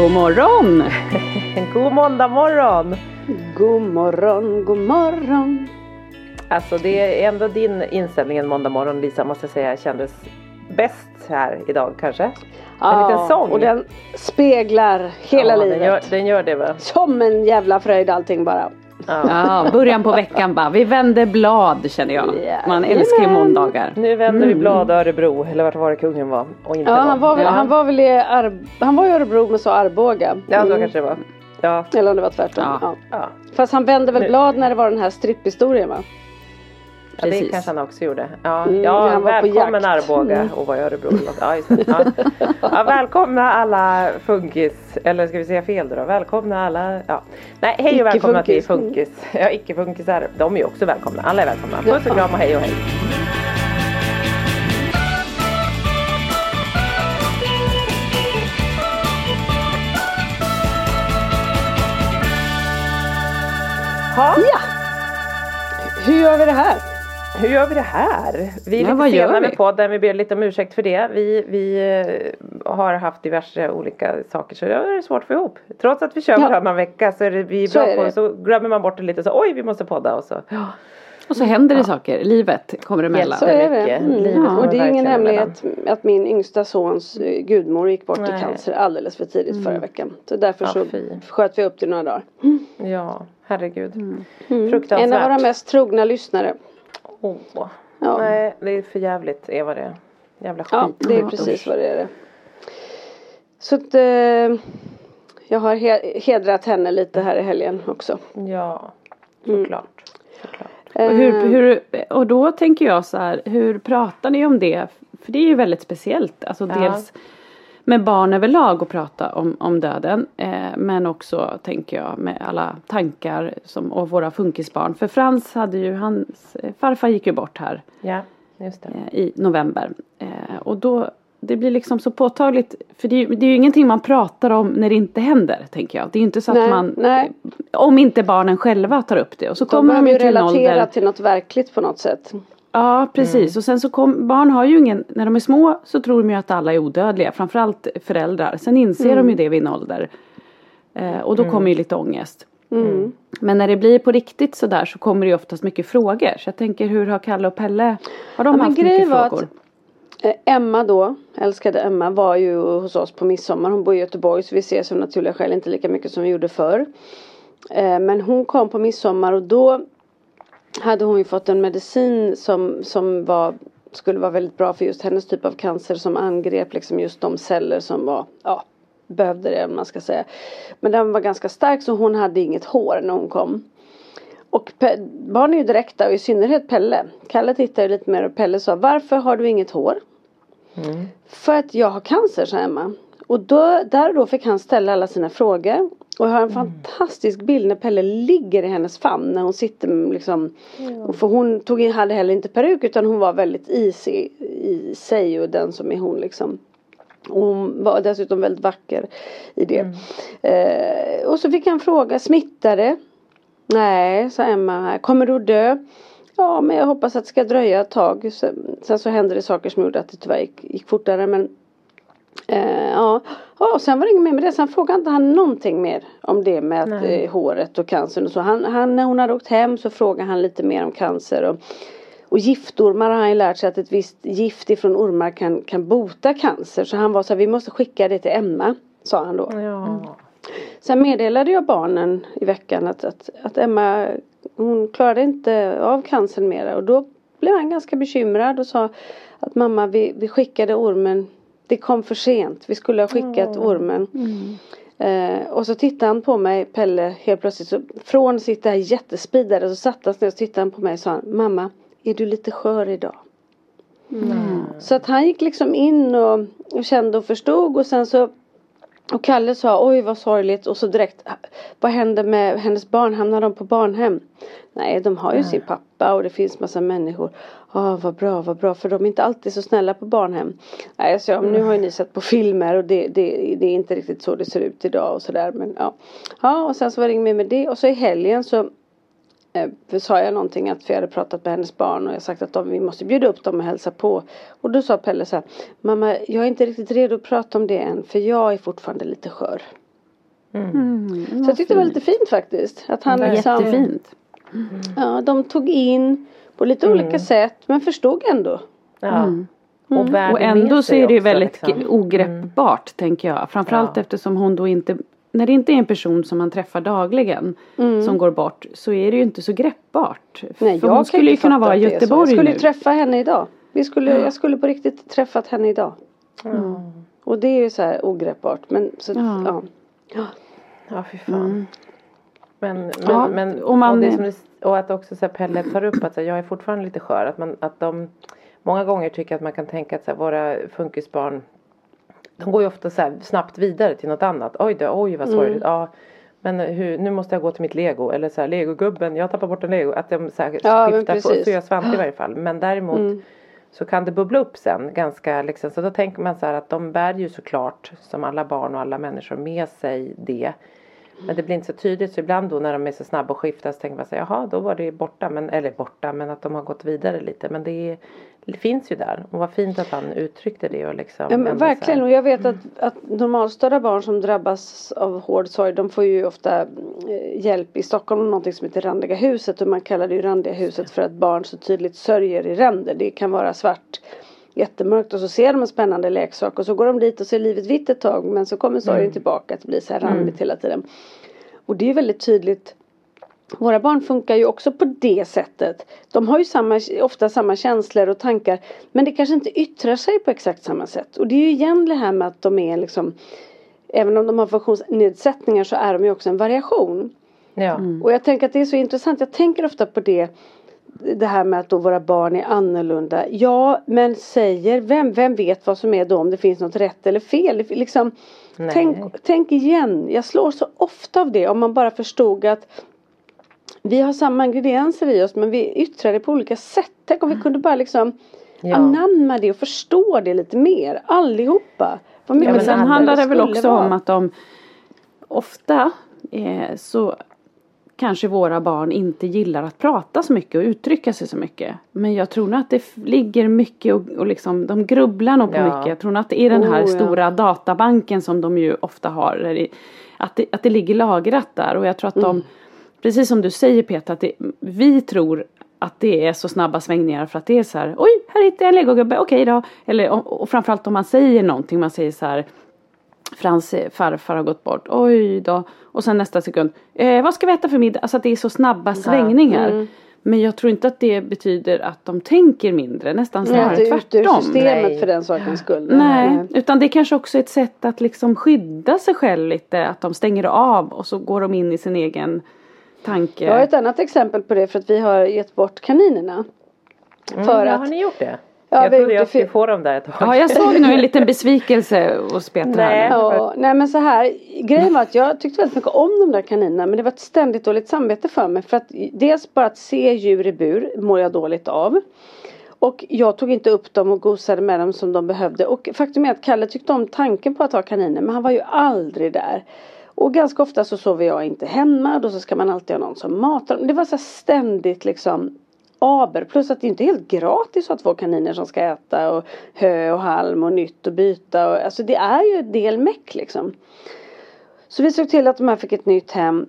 God morgon! God måndag morgon! God morgon, god morgon. Alltså det är ändå din inställning en måndag morgon Lisa måste jag säga kändes bäst här idag kanske. En Ja, liten sång. och den speglar hela ja, livet. Den gör, den gör det va? Som en jävla fröjd allting bara. Ja. Ja, början på veckan bara. Vi vänder blad känner jag. Man älskar ju måndagar. Nu vänder vi blad Örebro eller vart var det kungen var och inte Ja, han var väl, Ja. han var väl i Ar- han var i Örebro men sa Arboga. Ja så Mm. kanske det var. Ja. Eller om det var tvärtom. Ja. Ja. Ja. Fast han vände väl Nu- blad när det var den här stripphistorien va? Ja, det kanske han också gjorde. Ja, Mm, ja välkommen. Arboga och var i Örebro. Ja, just det. Ja. Ja, välkomna alla funkis, eller ska vi säga fel då? Välkomna alla, ja. Nej, hej och välkomna till funkis. Ja, icke-funkisar, de är ju också välkomna. Alla är välkomna. Puss och kram och hej och hej. Ha? Ja! Hur gör vi det här? Hur gör vi det här? Vi är Ja, lite sena med podden, vi ber lite om ursäkt för det. Vi, vi eh, har haft diverse olika saker så det har varit svårt att få ihop. Trots att vi kör Ja. varannan vecka så är det, vi är Så bra är på det. så glömmer man bort det lite så oj vi måste podda och så. Och så händer det saker. Livet kommer emellan. Så är det. mycket. Mm. Livet Ja, och det är ingen hemlighet att min yngsta sons eh, gudmor gick bort i Nej. cancer alldeles för tidigt förra veckan. Så därför Ja, så fy. sköt vi upp det några dagar. Ja, herregud. Mm. En av Fruktansvärt. våra mest trogna lyssnare. Åh. Ja. Nej, det är för jävligt Eva det. Jävla skit. Ja, det är precis vad det är. Så att eh, jag har he- hedrat henne lite här i helgen också. Ja, Mm. såklart. såklart. Och, hur, Eh, hur, och då tänker jag så här, hur pratar ni om det? För det är ju väldigt speciellt. Alltså Ja. dels med barn överlag att prata om, om döden. Eh, men också tänker jag med alla tankar som, och våra funkisbarn. För Frans hade ju, hans eh, farfar gick ju bort här Ja, just det. eh, i november. Eh, och då, det blir liksom så påtagligt. För det, är ju- det är ju ingenting man pratar om när det inte händer, tänker jag. Det är ju inte så att Nej, man, nej. om inte barnen själva tar upp det. Och så de kommer de ju till en relatera ålder. till något verkligt på något sätt. Ja precis och sen så kom, barn har ju ingen, när de är små så tror de ju att alla är odödliga, framförallt föräldrar. Sen inser de ju det vid en ålder. Eh, och då kommer ju lite ångest. Mm. Men när det blir på riktigt sådär så kommer det ju oftast mycket frågor. Så jag tänker hur har Kalle och Pelle, har de Ja, haft mycket frågor? att eh, Emma då, älskade Emma, var ju hos oss på midsommar. Hon bor i Göteborg så vi ses av naturliga skäl inte lika mycket som vi gjorde förr. Eh, Men hon kom på midsommar och då hade hon ju fått en medicin som, som var, skulle vara väldigt bra för just hennes typ av cancer som angrep liksom just de celler som var, ja, behövde det om man ska säga. Men den var ganska stark så hon hade inget hår när hon kom. Och Pe- barn är ju direkta och i synnerhet Pelle. Kalle tittar ju lite mer och Pelle sa varför har du inget hår? För att jag har cancer sa Emma. Och då, där och då fick han ställa alla sina frågor. Och jag har en fantastisk bild när Pelle ligger i hennes famn när hon sitter liksom och För hon tog in, hade heller inte peruk utan hon var väldigt i sig, i sig och den som är hon liksom. Och hon var dessutom väldigt vacker i det. Eh, och så fick han fråga, smittar det? Nej, sa Emma. Kommer du dö? Ja, men jag hoppas att det ska dröja ett tag. Sen, sen så hände det saker som gjorde att det tyvärr gick, gick fortare. Men eh, ja, ja, och sen var det inget mer med det. Sen frågade inte han någonting mer om det med att, eh, håret och cancern och så. Han, han, när hon hade åkt hem så frågade han lite mer om cancer. Och, och giftormar har han ju lärt sig att ett visst gift ifrån ormar kan, kan bota cancer. Så han var så här, vi måste skicka det till Emma. Sa han då. Ja. Sen meddelade jag barnen i veckan att, att, att Emma hon klarade inte av cancern mera och då blev han ganska bekymrad och sa att mamma vi, vi skickade ormen det kom för sent. Vi skulle ha skickat ormen. Eh, och så tittade han på mig Pelle helt plötsligt så, från sitt där jättespidare så satte han sig och tittade han på mig och sa mamma är du lite skör idag? Så att han gick liksom in och, och kände och förstod och sen så och Kalle sa oj vad sorgligt och så direkt vad hände med hennes barn? Hamnar de på barnhem? Nej de har ju sin pappa och det finns massa människor. Ja vad bra vad bra för de är inte alltid så snälla på barnhem. Nej jag sa nu har ju ni sett på filmer och det, det, det är inte riktigt så det ser ut idag och sådär men ja. Ja och sen så var det inget mer med det och så i helgen så för sa jag någonting att vi hade pratat med hennes barn och jag sagt att de, vi måste bjuda upp dem och hälsa på. Och då sa Pelle så här, mamma jag är inte riktigt redo att prata om det än för jag är fortfarande lite skör. Mm, Så jag tyckte det var lite fint faktiskt. Att han liksom, Jättefint. ja, de tog in på lite olika sätt men förstod ändå. Ja. Och, Mm. Och det med ändå så är det ju väldigt liksom. ogreppbart tänker jag. Framförallt Ja. eftersom hon då inte när det inte är en person som man träffar dagligen som går bort så är det ju inte så greppbart. Mm. Nej, För jag hon skulle ju kunna vara i. Göteborg Jag skulle nu. ju träffa henne idag. Vi skulle, Jag skulle på riktigt träffat henne idag. Och det är ju så här ogreppbart. Men så, Ja. ja. Ja. Ja fy fan. Men, men, Ja, men och man- och, det som det, och att också så här, Pelle tar upp att så här, jag är fortfarande lite skör. Att, man, att de många gånger tycker att man kan tänka att så här, våra funkisbarn de går ju ofta så snabbt vidare till något annat. Oj då, oj vad sorgligt. Ja, men hur, nu måste jag gå till mitt lego. Eller så här, legogubben, jag tappar bort en lego. Att de så här, Ja, skiftar, på, så gör Svante i varje fall. Men däremot så kan det bubbla upp sen ganska liksom. Så då tänker man så här att de bär ju såklart som alla barn och alla människor med sig det. Men det blir inte så tydligt så ibland då när de är så snabba och skiftar så tänker man så här, jaha då var det borta men eller borta men att de har gått vidare lite men det, är, finns ju där. Och vad fint att han uttryckte det och liksom Ja, verkligen. Och jag vet att, att normalstörda barn som drabbas av hård sorg de får ju ofta eh, hjälp i Stockholm med någonting som heter Randiga huset. Och man kallar det ju Randiga huset för att barn så tydligt sörjer i ränder. Det kan vara svart jättemörkt och så ser de en spännande leksak. Och så går de dit och ser livet vitt ett tag. Men så kommer sorgen tillbaka att blir så här randigt hela tiden. Och det är väldigt tydligt våra barn funkar ju också på det sättet. De har ju samma, ofta samma känslor och tankar men det kanske inte yttrar sig på exakt samma sätt. Och det är ju igen det här med att de är liksom Även om de har funktionsnedsättningar så är de ju också en variation. Ja. Och jag tänker att det är så intressant. Jag tänker ofta på det det här med att då våra barn är annorlunda. Ja, men säger vem? Vem vet vad som är då om det finns något rätt eller fel? Liksom, tänk, tänk igen. Jag slår så ofta av det om man bara förstod att vi har samma ingredienser i oss men vi yttrar det på olika sätt. Tänk om vi kunde bara liksom Ja. anamma det och förstå det lite mer. Allihopa. Vad mycket Ja, men sen handlar det väl också vara. om att de ofta eh, så kanske våra barn inte gillar att prata så mycket och uttrycka sig så mycket. Men jag tror nog att det ligger mycket och, och liksom de grubblar nog på Ja. mycket. Jag tror nog att det är den här Oh, ja. stora databanken som de ju ofta har. Det, att, det, att det ligger lagrat där och jag tror att Mm. Precis som du säger Peter att det, vi tror att det är så snabba svängningar för att det är så här Oj, här hittade jag en legogubbe, okej då. Eller och, och framförallt om man säger någonting, man säger så här Frans farfar har gått bort, oj då. Och sen nästa sekund, eh, vad ska vi äta för middag? Alltså att det är så snabba svängningar. Mm. Men jag tror inte att det betyder att de tänker mindre, nästan Nej, snarare är ur tvärtom. systemet Nej. för den sakens skull. Nej, utan det är kanske också ett sätt att liksom skydda sig själv lite. Att de stänger av och så går de in i sin egen tanke. Jag har ett annat exempel på det för att vi har gett bort kaninerna. Mm, För ja, att- har ni gjort det? Ja, jag trodde jag skulle få dem där ett tag. Ja, jag såg nu en liten besvikelse hos Peter Nej. här. Ja, nej men så här. Grejen var att jag tyckte väldigt mycket om de där kaninerna men det var ett ständigt dåligt samvete för mig. För att dels bara att se djur i bur mår jag dåligt av. Och jag tog inte upp dem och gosade med dem som de behövde. Och faktum är att Kalle tyckte om tanken på att ha kaniner men han var ju aldrig där. Och ganska ofta så sover jag inte hemma. Då så ska man alltid ha någon som matar dem. Det var så här ständigt liksom aber. Plus att det inte är helt gratis att ha två kaniner som ska äta och hö och halm och nytt och byta. Och, alltså det är ju en del meck liksom. Så vi såg till att de här fick ett nytt hem.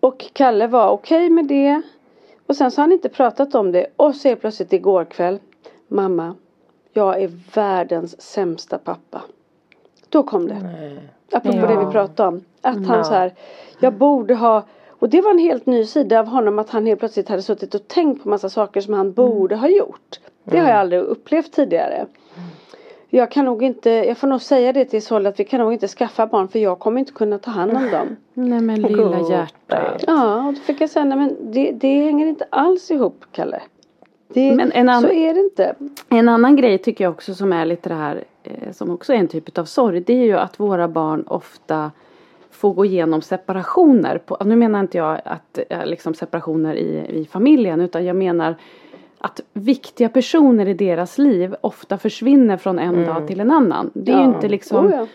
Och Kalle var okej med det. Och sen så har han inte pratat om det. Och så är plötsligt igår kväll. Mamma, jag är världens sämsta pappa. Då kom det. Apropå Ja. det vi pratade om. Att Ja. han så här. Jag borde ha. Och det var en helt ny sida av honom. Att han helt plötsligt hade suttit och tänkt på massa saker som han borde ha gjort. Det har jag aldrig upplevt tidigare. Jag kan nog inte, jag får nog säga det till Isolde att vi kan nog inte skaffa barn för jag kommer inte kunna ta hand om dem. Nej men lilla hjärtat. Ja, och då fick jag säga, nej men det, det hänger inte alls ihop Kalle. Det, Men en annan- Så är det inte. En annan grej tycker jag också som är lite det här som också är en typ av sorg. Det är ju att våra barn ofta får gå igenom separationer. På, nu menar inte jag att eh, liksom separationer i, i familjen utan jag menar att viktiga personer i deras liv ofta försvinner från en dag till en annan. Det är ju Ja. inte liksom Oh, ja.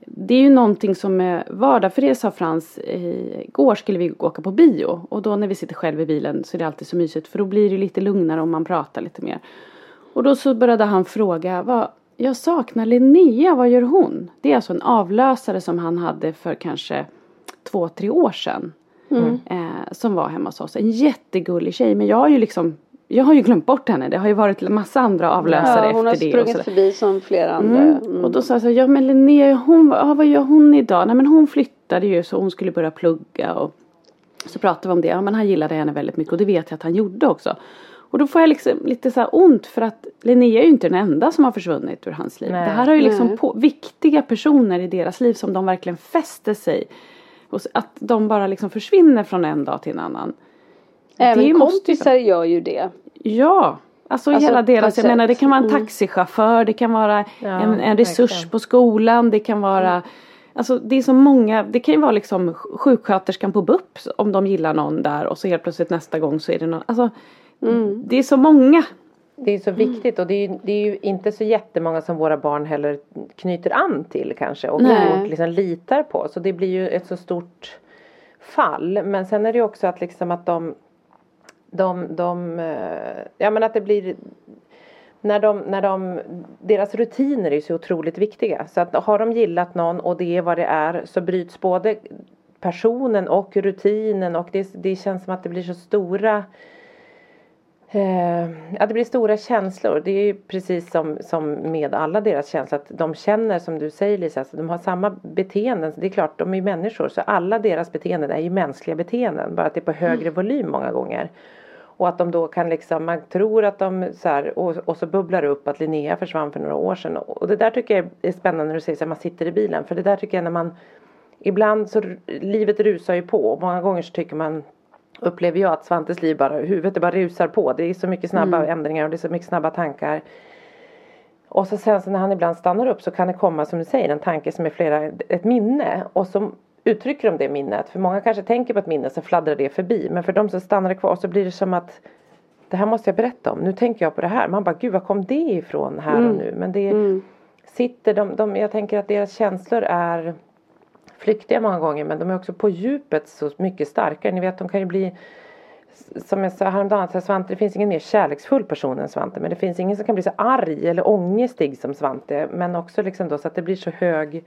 det är ju någonting som är vardag. För det sa Frans, igår skulle vi åka på bio. Och då när vi sitter själv i bilen så är det alltid så mysigt. För då blir det lite lugnare om man pratar lite mer. Och då så började han fråga, vad, jag saknar Linnea, vad gör hon? Det är alltså en avlösare som han hade för kanske två, tre år sedan. Eh, som var hemma hos oss. En jättegullig tjej. Men jag har ju liksom, jag har ju glömt bort henne. Det har ju varit en massa andra avlösare Ja, hon har efter det. och sprungit sådär. förbi som flera andra. Mm. Mm. Och då sa jag så här, ja men Linnea, hon, ja, vad gör hon idag? Nej men hon flyttade ju så hon skulle börja plugga och så pratade vi om det. Ja men han gillade henne väldigt mycket och det vet jag att han gjorde också. Och då får jag liksom lite så här ont för att Linnea är ju inte den enda som har försvunnit ur hans liv. Nej. Det här har ju liksom på, viktiga personer i deras liv som de verkligen fäster sig. Och att de bara liksom försvinner från en dag till en annan. Även det måste ju- kompisar gör ju det. Ja, alltså, Alltså, hela deras, jag menar det kan vara en Mm. taxichaufför, det kan vara Ja, en, en resurs verkligen. på skolan, det kan vara Alltså det är så många, det kan ju vara liksom sj- sjuksköterskan på BUP om de gillar någon där och så helt plötsligt nästa gång så är det någon, alltså Mm. det är så många. Det är så viktigt och det är, ju, det är ju inte så jättemånga som våra barn heller knyter an till kanske och, Nej. liksom litar på. Så det blir ju ett så stort fall. Men sen är det ju också att liksom att de, de, de eh, ja men att det blir när de, när de, deras rutiner är så otroligt viktiga. Så att har de gillat någon och det är vad det är så bryts både personen och rutinen och det, det känns som att det blir så stora ja, det blir stora känslor. Det är ju precis som, som med alla deras känslor. Att de känner som du säger Lisa. Alltså, de har samma beteenden. Det är klart, de är ju människor. Så alla deras beteenden är ju mänskliga beteenden. Bara att det är på högre volym många gånger. Och att de då kan liksom, man tror att de så här, och, och så bubblar det upp att Linnea försvann för några år sedan. Och det där tycker jag är spännande när du säger här, man sitter i bilen. För det där tycker jag när man, ibland så, livet rusar ju på. Och många gånger så tycker man upplever jag att Svantes liv bara, huvudet det bara rusar på. Det är så mycket snabba ändringar och det är så mycket snabba tankar. Och så sen så när han ibland stannar upp så kan det komma som du säger en tanke som är flera, ett minne. Och så uttrycker de det minnet. För många kanske tänker på ett minne så fladdrar det förbi. Men för de som stannar kvar så blir det som att det här måste jag berätta om. Nu tänker jag på det här. Man bara gud var kom det ifrån här och nu. Men det Mm. sitter de, de, jag tänker att deras känslor är flyktiga många gånger men de är också på djupet så mycket starkare. Ni vet de kan ju bli som jag sa häromdagen, så här, Svante det finns ingen mer kärleksfull person än Svante men det finns ingen som kan bli så arg eller ångestig som Svante men också liksom då så att det blir så hög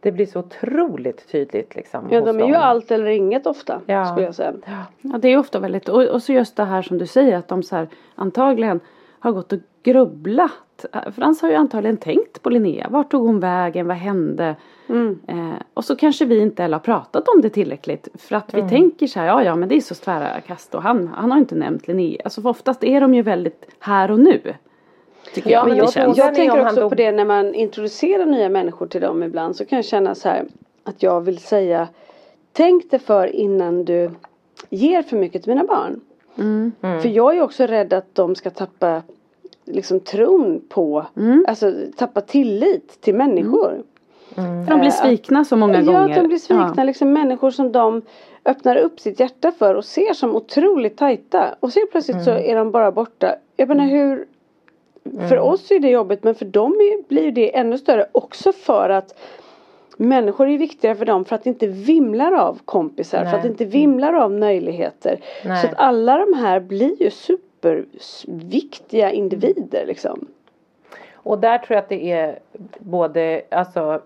det blir så otroligt tydligt liksom Ja, de är ju dem. allt eller inget ofta. Ja. Skulle jag säga. Ja, det är ofta väldigt, och, och så just det här som du säger att de så här, antagligen har gått och grubblat. Frans har ju antagligen tänkt på Linnea. Vart tog hon vägen? Vad hände? Mm. Eh, och så kanske vi inte heller har pratat om det tillräckligt. För att vi Mm. tänker så här, ja ja men det är så tvära kast och han, han har inte nämnt Linnea. Alltså för oftast är de ju väldigt här och nu. Tycker Ja, jag. men jag Jag är tänker också på det när man introducerar nya människor till dem ibland så kan jag känna så här att jag vill säga tänk dig för innan du ger för mycket till mina barn. Mm. För jag är också rädd att de ska tappa liksom tron på, Mm. alltså tappa tillit till människor. För de blir svikna så många ja, gånger. att de blir svikna. Liksom människor som de öppnar upp sitt hjärta för och ser som otroligt tajta. Och så plötsligt så är de bara borta. Jag menar hur För oss är det jobbigt men för dem är, blir det ännu större också för att Människor är viktigare för dem för att det inte vimlar av kompisar. För att det inte vimlar av möjligheter. Nej. Så att alla de här blir ju superviktiga individer liksom. Och där tror jag att det är både, alltså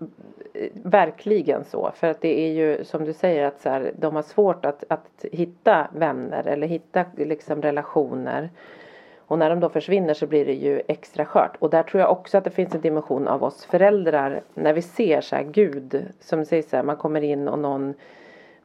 verkligen så. För att det är ju som du säger att så här, de har svårt att, att hitta vänner eller hitta liksom relationer. Och när de då försvinner så blir det ju extra skört. Och där tror jag också att det finns en dimension av oss föräldrar. När vi ser så här Gud, som säger så här, man kommer in och någon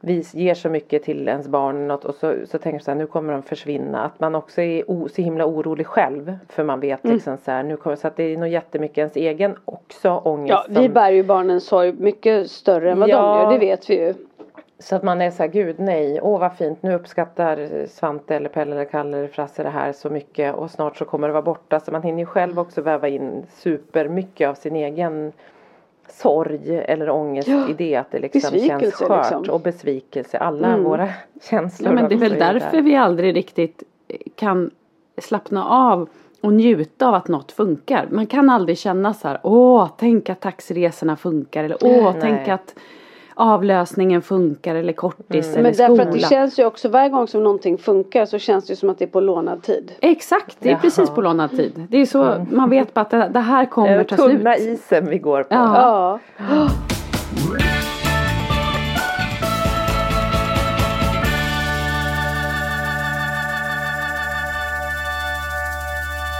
vi ger så mycket till ens barn något och så, så tänker jag så här, nu kommer de försvinna. Att man också är o, så himla orolig själv. För man vet liksom så här, nu kommer, så att det är nog jättemycket ens egen också ångest. Ja, vi som- bär ju barnens sorg mycket större än vad Ja. de gör, det vet vi ju. Så att man är så här, gud nej, åh vad fint, nu uppskattar Svante eller Pelle eller Kalle eller Frasse det här så mycket och snart så kommer det vara borta. Så man hinner ju själv också väva in supermycket av sin egen sorg eller ångest i det att det liksom känns skört liksom. och besvikelse. Alla våra känslor Ja, men det är väl därför där. vi aldrig riktigt kan slappna av och njuta av att något funkar. Man kan aldrig känna så här, åh, tänk att taxiresorna funkar eller åh, Nej. tänk att avlösningen funkar eller kortis eller Men skola. därför att det känns ju också varje gång som någonting funkar så känns det ju som att det är på lånad tid. Exakt, det är Jaha. precis på lånad tid. Det är så, man vet bara att det, här kommer ta slut. tunna isen vi går på. Ja. Ja.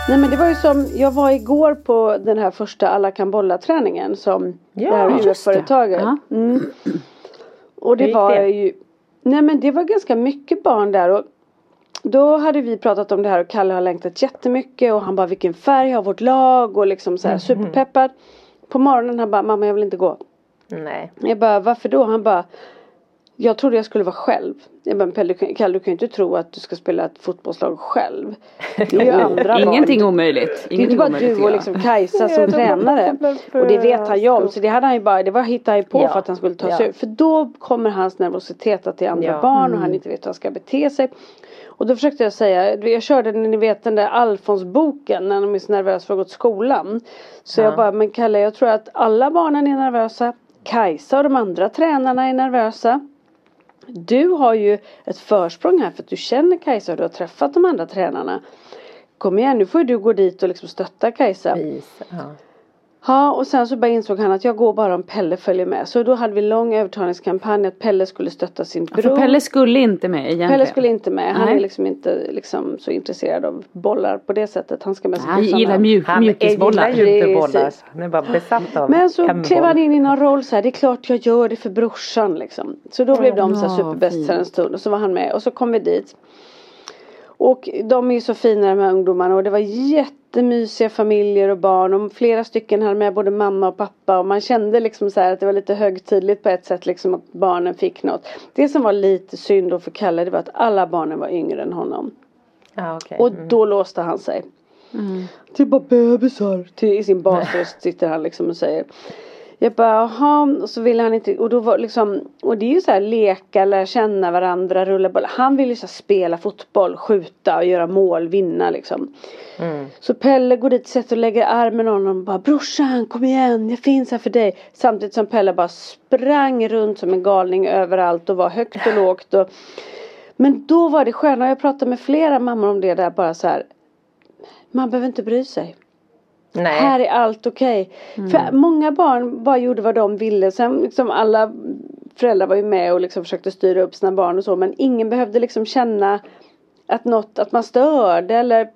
Nej men det var ju som, jag var igår på den här första alla kan bolla träningen som Ja, det här. UF-företaget. Ja. Mm. Och det var det? ju, nej men det var ganska mycket barn där och då hade vi pratat om det här och Kalle har längtat jättemycket och han bara vilken färg har vårt lag och liksom så här superpeppad. På morgonen han bara mamma jag vill inte gå. Nej. Jag bara varför då? Han bara jag trodde jag skulle vara själv. Jag bara, Pelle, du kan- Kalle du kan ju inte tro att du ska spela ett fotbollslag själv. Det är ju andra Ingenting lag. omöjligt. Det är inte Ingenting bara du och liksom Kajsa som tränare. Och det vet han ju om. Så det hade han ju bara, det var hittade han ju på Ja. för att han skulle ta Ja. sig ur. För då kommer hans nervositet att det är andra Ja. barn och han inte vet hur han ska bete sig. Och då försökte jag säga, jag körde ni vet den där Alfons-boken när de är så nervösa för att gå till skolan. Så jag bara, men Kalle jag tror att alla barnen är nervösa. Kajsa och de andra tränarna är nervösa. Du har ju ett försprång här för att du känner Kajsa och du har träffat de andra tränarna. Kom igen nu får du gå dit och liksom stötta Kajsa. Vis. Ja. Ja och sen så bara insåg han att jag går bara om Pelle följer med. Så då hade vi lång övertalningskampanj att Pelle skulle stötta sin bror. För Pelle skulle inte med egentligen. Pelle skulle inte med. Han Nej. är liksom inte liksom så intresserad av bollar på det sättet. Han ska med sig Han gillar mjuk, Han mjukisbollar. gillar ju inte bollar. Han är bara besatt av Men så klev han in i någon roll så här, det är klart jag gör det för brorsan liksom. Så då blev de så här Ja, superbästisar en stund och så var han med och så kom vi dit. Och de är ju så fina de här ungdomarna och det var jättemysiga familjer och barn och flera stycken hade med både mamma och pappa och man kände liksom så att det var lite högtidligt på ett sätt liksom att barnen fick något. Det som var lite synd då för Kalle det var att alla barnen var yngre än honom. Ja, okej. Och då låste han sig. Till bara bebisar. Till, I sin basröst sitter han liksom och säger. Jag bara jaha och så ville han inte och då var liksom och det är ju så här leka, lära känna varandra, rulla boll. Han vill ju så här spela fotboll, skjuta och göra mål, vinna liksom. Så Pelle går dit, sätter och lägger armen om honom och bara brorsan kom igen jag finns här för dig. Samtidigt som Pelle bara sprang runt som en galning överallt och var högt och lågt och men då var det skönt och jag pratade med flera mammor om det där bara så här. Man behöver inte bry sig. Nej. Här är allt okej. För många barn bara gjorde vad de ville. Sen liksom alla föräldrar var ju med och liksom försökte styra upp sina barn och så. Men ingen behövde liksom känna att något, att man störde eller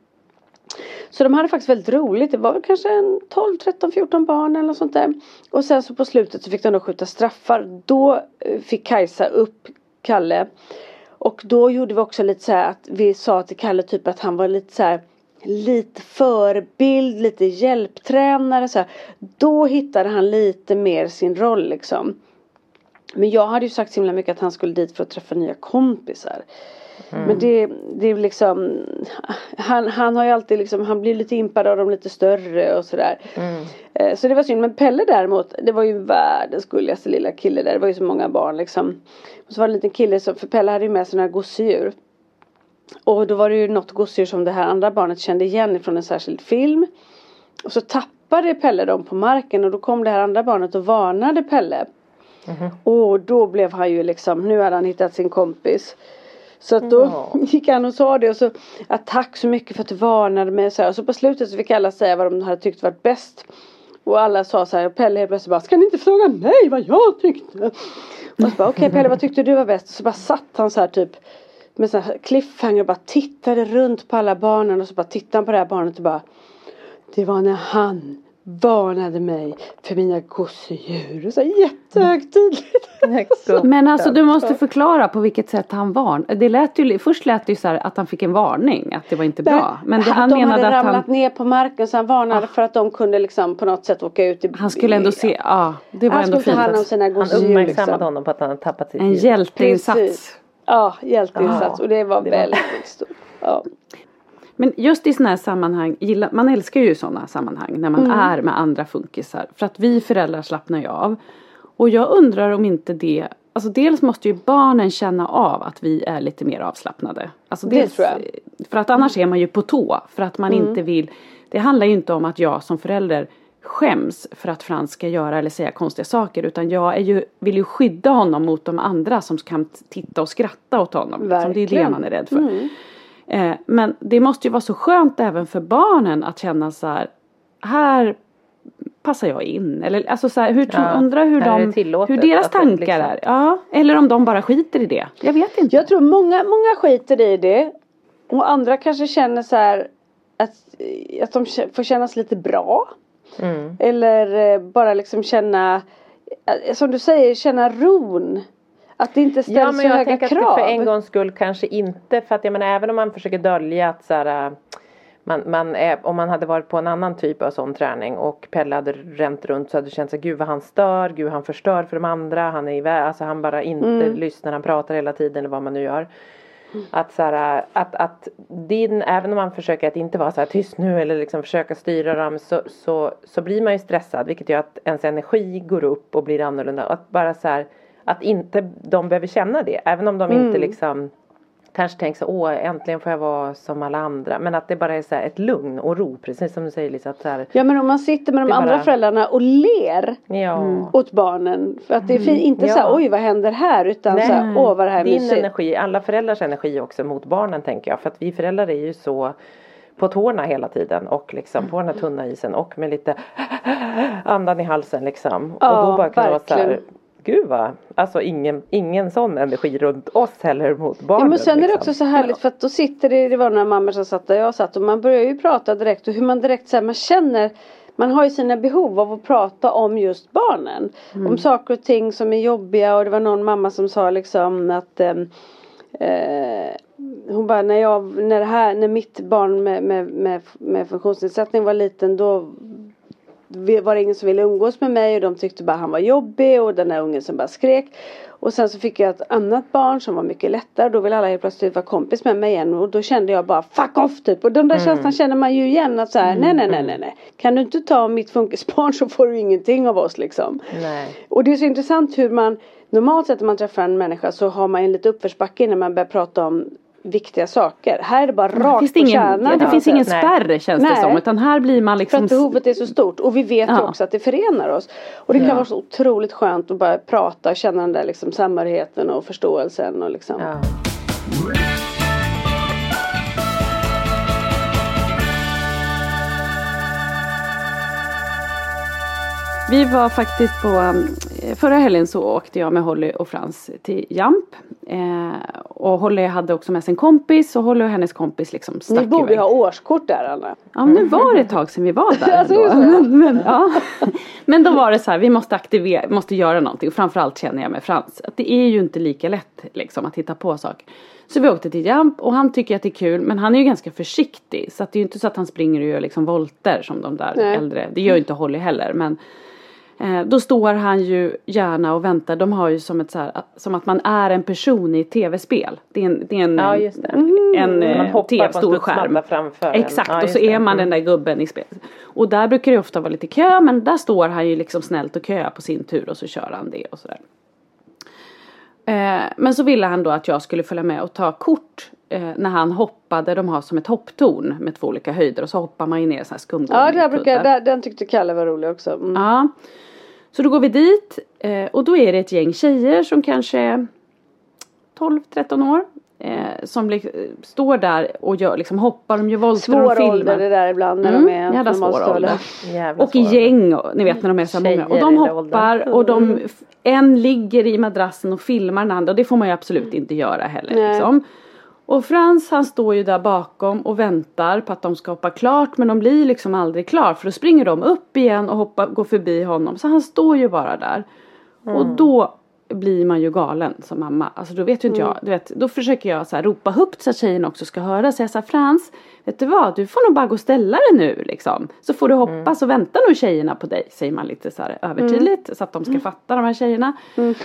så de hade faktiskt väldigt roligt. Det var kanske en 12, 13, 14 barn eller något sånt där. Och sen så på slutet så fick de då skjuta straffar. Då eh, fick Kajsa upp Kalle. Och då gjorde vi också lite så här att vi sa till Kalle typ att han var lite så här lite förebild, lite hjälptränare så här. Då hittade han lite mer sin roll liksom. Men jag hade ju sagt så himla mycket att han skulle dit för att träffa nya kompisar. Mm. Men det, det är liksom han, han har ju alltid liksom, han blir lite impad av de lite större och sådär. Mm. Eh, Så det var synd. Men Pelle däremot, det var ju världens gulligaste lilla kille där. Det var ju så många barn liksom. Och så var det en liten kille, som, för Pelle hade ju med sig några gosedjur. Och då var det ju något gosedjur som det här andra barnet kände igen från en särskild film. Och så tappade Pelle dem på marken och då kom det här andra barnet och varnade Pelle. Och då blev han ju liksom, nu hade han hittat sin kompis. Så att då Ja. gick han och sa det och så att tack så mycket för att du varnade mig så, här. och så på slutet så fick alla säga vad de hade tyckt varit bäst. Och alla sa så här och Pelle helt plötsligt bara ska ni inte fråga mig vad jag tyckte? Och så bara okej Pelle vad tyckte du var bäst? Och så bara satt han så här typ med så här cliffhanger och bara tittade runt på alla barnen och så bara tittade han på det här barnet och bara Det var när han varnade mig för mina gosedjur. Så jättehögtidligt. Men alltså du måste förklara på vilket sätt han varnade. Det lät ju, först lät det ju så här att han fick en varning att det var inte bra. Men det, han de menade hade att ramlat han, ner på marken så han varnade för att de kunde liksom på något sätt åka ut i han skulle ändå se, ja det var Han ändå skulle ta fint. hand om sina Han gosedjur uppmärksammade liksom. honom på att han hade tappat sitt En hjälteinsats. Precis. Ja, hjälteinsats Ja. och det var Det var- väldigt stort. Ja. Men just i sådana här sammanhang, man älskar ju sådana sammanhang när man Mm. är med andra funkisar. För att vi föräldrar slappnar ju av. Och jag undrar om inte det, alltså dels måste ju barnen känna av att vi är lite mer avslappnade. Alltså Det dels, tror jag. Mm. För att annars är man ju på tå. För att man inte vill, det handlar ju inte om att jag som förälder skäms för att Frans ska göra eller säga konstiga saker utan jag är ju, vill ju skydda honom mot de andra som kan titta och skratta åt honom. Liksom. Det är det man är rädd för. Eh, men det måste ju vara så skönt även för barnen att känna så här, här passar jag in. Eller alltså så här, hur, Ja, undrar hur, de, hur deras tankar liksom- är. Ja, eller om de bara skiter i det. Jag vet inte. Jag tror många, många skiter i det. Och andra kanske känner så här att, att de får kännas lite bra. Mm. Eller eh, bara liksom känna, eh, som du säger, känna ron. Att det inte ställs Ja men så jag höga tänker krav. att det för en gångs skull kanske inte för att jag menar även om man försöker dölja att så här, äh, man, man är, om man hade varit på en annan typ av sån träning och Pelle hade ränt runt så hade det känts så här, gud vad han stör, gud han förstör för de andra, han är iväg, alltså han bara inte Mm. lyssnar, han pratar hela tiden eller vad man nu gör. Att så här, att, att din, även om man försöker att inte vara så här tyst nu eller liksom försöka styra dem så, så, så blir man ju stressad vilket gör att ens energi går upp och blir annorlunda. Att bara så här, att inte de behöver känna det. Även om de inte liksom kanske tänker så åh äntligen får jag vara som alla andra. Men att det bara är så ett lugn och ro precis som du säger Lisa. Att så här, Ja men om man sitter med de andra bara- föräldrarna och ler ja. åt barnen. För att det är fin- inte Ja. så här, oj vad händer här utan Nej. så här, åh vad det här är Din energi, alla föräldrars energi också mot barnen tänker jag. För att vi föräldrar är ju så på tårna hela tiden och liksom på den här tunna isen och med lite andan i halsen liksom. Ja, och då bara kunna vara så här, verkligen. Gud vad, alltså ingen, ingen sån energi runt oss heller mot barnen. Ja men sen är det liksom. också så härligt för att då sitter det, det var några mammor som satt där jag satt och man börjar ju prata direkt och hur man direkt så här, man känner man har ju sina behov av att prata om just barnen. Om saker och ting som är jobbiga och det var någon mamma som sa liksom att ehm, eh, hon bara när jag, när det här, när mitt barn med, med, med, med funktionsnedsättning var liten då var det ingen som ville umgås med mig och de tyckte bara han var jobbig och den där ungen som bara skrek. Och sen så fick jag ett annat barn som var mycket lättare. Då ville alla helt plötsligt vara kompis med mig igen. Och då kände jag bara fuck off typ. Och den där känslan känner man ju igen. Att så här, nej nej nej nej nej. Kan du inte ta mitt funkisbarn så får du ingenting av oss liksom. Nej. Och det är så intressant hur man Normalt sett när man träffar en människa så har man en lite uppförsbacke innan man börjar prata om viktiga saker. Här är det bara det rakt finns på ingen, kärnan. ja, det finns ingen spärr känns det Nej. som. Utan här blir man För liksom att behovet är så stort och vi vet ju Ja. också att det förenar oss. Och det kan vara så otroligt skönt att bara prata och känna den där liksom samhörigheten och förståelsen och liksom. Ja. Vi var faktiskt på, eh, förra helgen så åkte jag med Holly och Frans till Jamp. Eh, och Holly hade också med sig en kompis och Holly och hennes kompis liksom stack Ni borde iväg. ha årskort där Anna. Ja men nu var det ett tag sedan vi var där ändå. men, men, ja. men då var det så här, vi måste aktivera, måste göra någonting. Och framförallt känner jag med Frans att det är ju inte lika lätt liksom att hitta på saker. Så vi åkte till Jamp och han tycker att det är kul men han är ju ganska försiktig. Så att det är ju inte så att han springer och gör liksom volter som de där Nej. äldre. Det gör ju inte Holly heller men då står han ju gärna och väntar. De har ju som, ett så här, som att man är en person i ett tv-spel. Det är en, det är en, Ja, just det. en Man eh, hoppar stor skärm. framför. Exakt Ja, och så är man den Mm. där gubben i spelet. Och där brukar det ofta vara lite kö men där står han ju liksom snällt och köar på sin tur och så kör han det och sådär. Eh, men så ville han då att jag skulle följa med och ta kort eh, när han hoppade. De har som ett hopptorn med två olika höjder och så hoppar man ju ner sådana här skumgummi. Ja, där brukar, där, den tyckte Kalle var rolig också. Mm. Ja. Så då går vi dit eh, och då är det ett gäng tjejer som kanske är 12-13 år. Eh, som står där och gör, liksom hoppar, de gör volter och Svår filmar. ålder det där ibland när Mm, de är jävla svår ålder. Jävla Och i gäng, ni vet när de är så många. Och de hoppar och de, en ligger i madrassen och filmar den andra och det får man ju absolut inte göra heller. Liksom. Och Frans han står ju där bakom och väntar på att de ska hoppa klart men de blir liksom aldrig klar för då springer de upp igen och hoppar, går förbi honom. Så han står ju bara där. Och då blir man ju galen som mamma. Alltså då vet ju inte jag, du vet, då försöker jag så här ropa högt så att tjejen också ska höra. Så här Frans, vet du vad, du får nog bara gå och ställa dig nu liksom. Så får du hoppa så väntar nog tjejerna på dig. Säger man lite så här övertydligt så att de ska fatta de här tjejerna.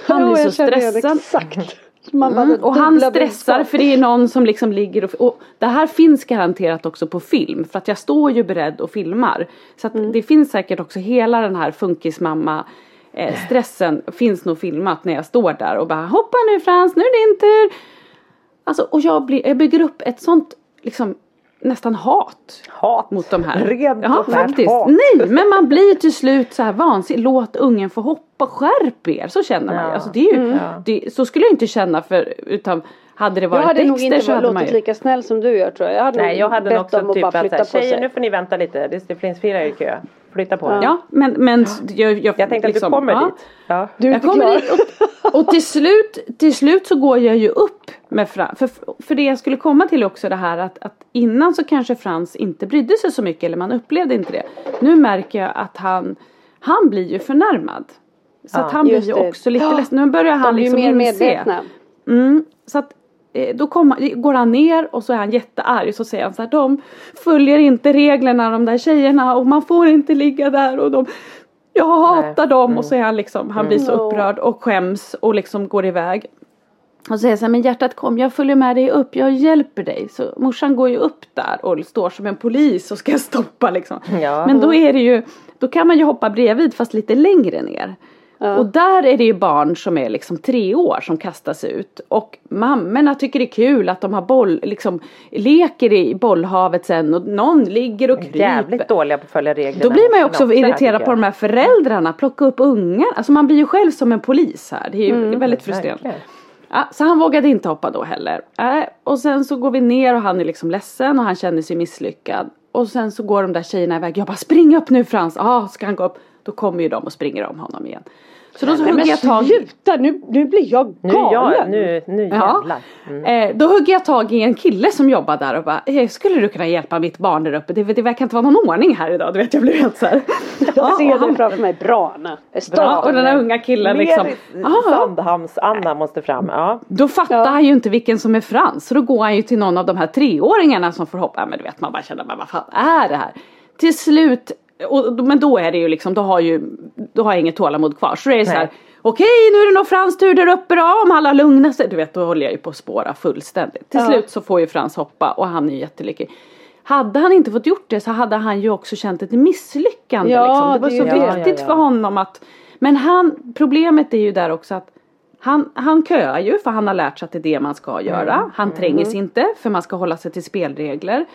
Han Jo, blir så jag stressad. Exakt. Mm, och han stressar för det är någon som liksom ligger och, och det här finns garanterat också på film för att jag står ju beredd och filmar. Så att det finns säkert också hela den här funkismamma eh, stressen finns nog filmat när jag står där och bara hoppa nu Frans, nu är det din tur. Alltså och jag, blir, jag bygger upp ett sånt liksom nästan hat Hat. mot de här. Rent ja faktiskt. hat. Nej men man blir till slut så här vansinnig. Låt ungen få hoppa. Skärp er. Så känner man ju. Ja. Alltså, det är ju det, så skulle jag inte känna för utan hade det Jag varit hade nog inte så hade låtit ju. lika snäll som du gör tror jag. Jag hade Nej jag hade bett dem också att typ bara att flytta såhär, på sig. nu får ni vänta lite. Det, finns flera i kö. Flytta på er. Ja men, men jag, jag, Jag tänkte liksom, att du kommer ja. dit. Ja. Du är Jag inte kommer klar. dit och, och till slut, till slut så går jag ju upp med Frans. För, för det jag skulle komma till också det här att, att innan så kanske Frans inte brydde sig så mycket eller man upplevde inte det. Nu märker jag att han, han blir ju förnärmad. Så Ja, att han blir ju det. också lite Ja, ledsen. Nu börjar han liksom mer inse. medvetna. Mm, så att då kommer, går han ner och så är han jättearg och så säger han så här de följer inte reglerna de där tjejerna och man får inte ligga där och de jag hatar dem och så är han liksom han blir så Mm. upprörd och skäms och liksom går iväg. Och säger så här, men hjärtat kom jag följer med dig upp, jag hjälper dig. Så morsan går ju upp där och står som en polis och ska stoppa liksom. Ja. Men då är det ju, då kan man ju hoppa bredvid fast lite längre ner. Och där är det ju barn som är liksom tre år som kastas ut. Och mammorna tycker det är kul att de har boll, liksom leker i bollhavet sen och någon ligger och kryper. Jävligt dåliga på att följa reglerna. Då blir man ju också här, irriterad på de här föräldrarna, plocka upp ungar. Alltså man blir ju själv som en polis här. Det är ju Mm, väldigt frustrerande. Ja, så han vågade inte hoppa då heller. Äh, och sen så går vi ner och han är liksom ledsen och han känner sig misslyckad. Och sen så går de där tjejerna iväg. Jag bara spring upp nu Frans. Ja, ah, ska han gå upp. Då kommer ju de och springer om honom igen. Så då så Nej, hugger jag tag i. sluta nu, nu blir jag Nu, galen. jag, nu, nu jävlar. Mm. Eh, då hugger jag tag i en kille som jobbar där och bara eh, Skulle du kunna hjälpa mitt barn där uppe? Det, det verkar inte vara någon ordning här idag. Du vet jag blev helt såhär. Jag ser han- det framför mig. Bra Ja, stolt. och den här unga killen liksom. Mer Ah, Sandhamns-Anna måste fram. Ja. Då fattar Ja. han ju inte vilken som är Frans. Så då går han ju till någon av de här treåringarna som får hoppa. Ja, Men du vet man bara känner, men vad fan är det här? Till slut, och, men då är det ju liksom, då har ju, då har jag inget tålamod kvar. Så då är det så här, Nej. okej nu är det nog Frans tur där uppe då, om alla lugnar sig. Du vet då håller jag ju på att spåra fullständigt. Till Ja. slut så får ju Frans hoppa och han är ju jättelycklig. Hade han inte fått gjort det så hade han ju också känt ett misslyckande. Ja, liksom. Det var det så det. viktigt Ja, ja, ja. för honom att Men han, problemet är ju där också att han, han köar ju för han har lärt sig att det är det man ska göra. Han tränger sig inte för man ska hålla sig till spelregler.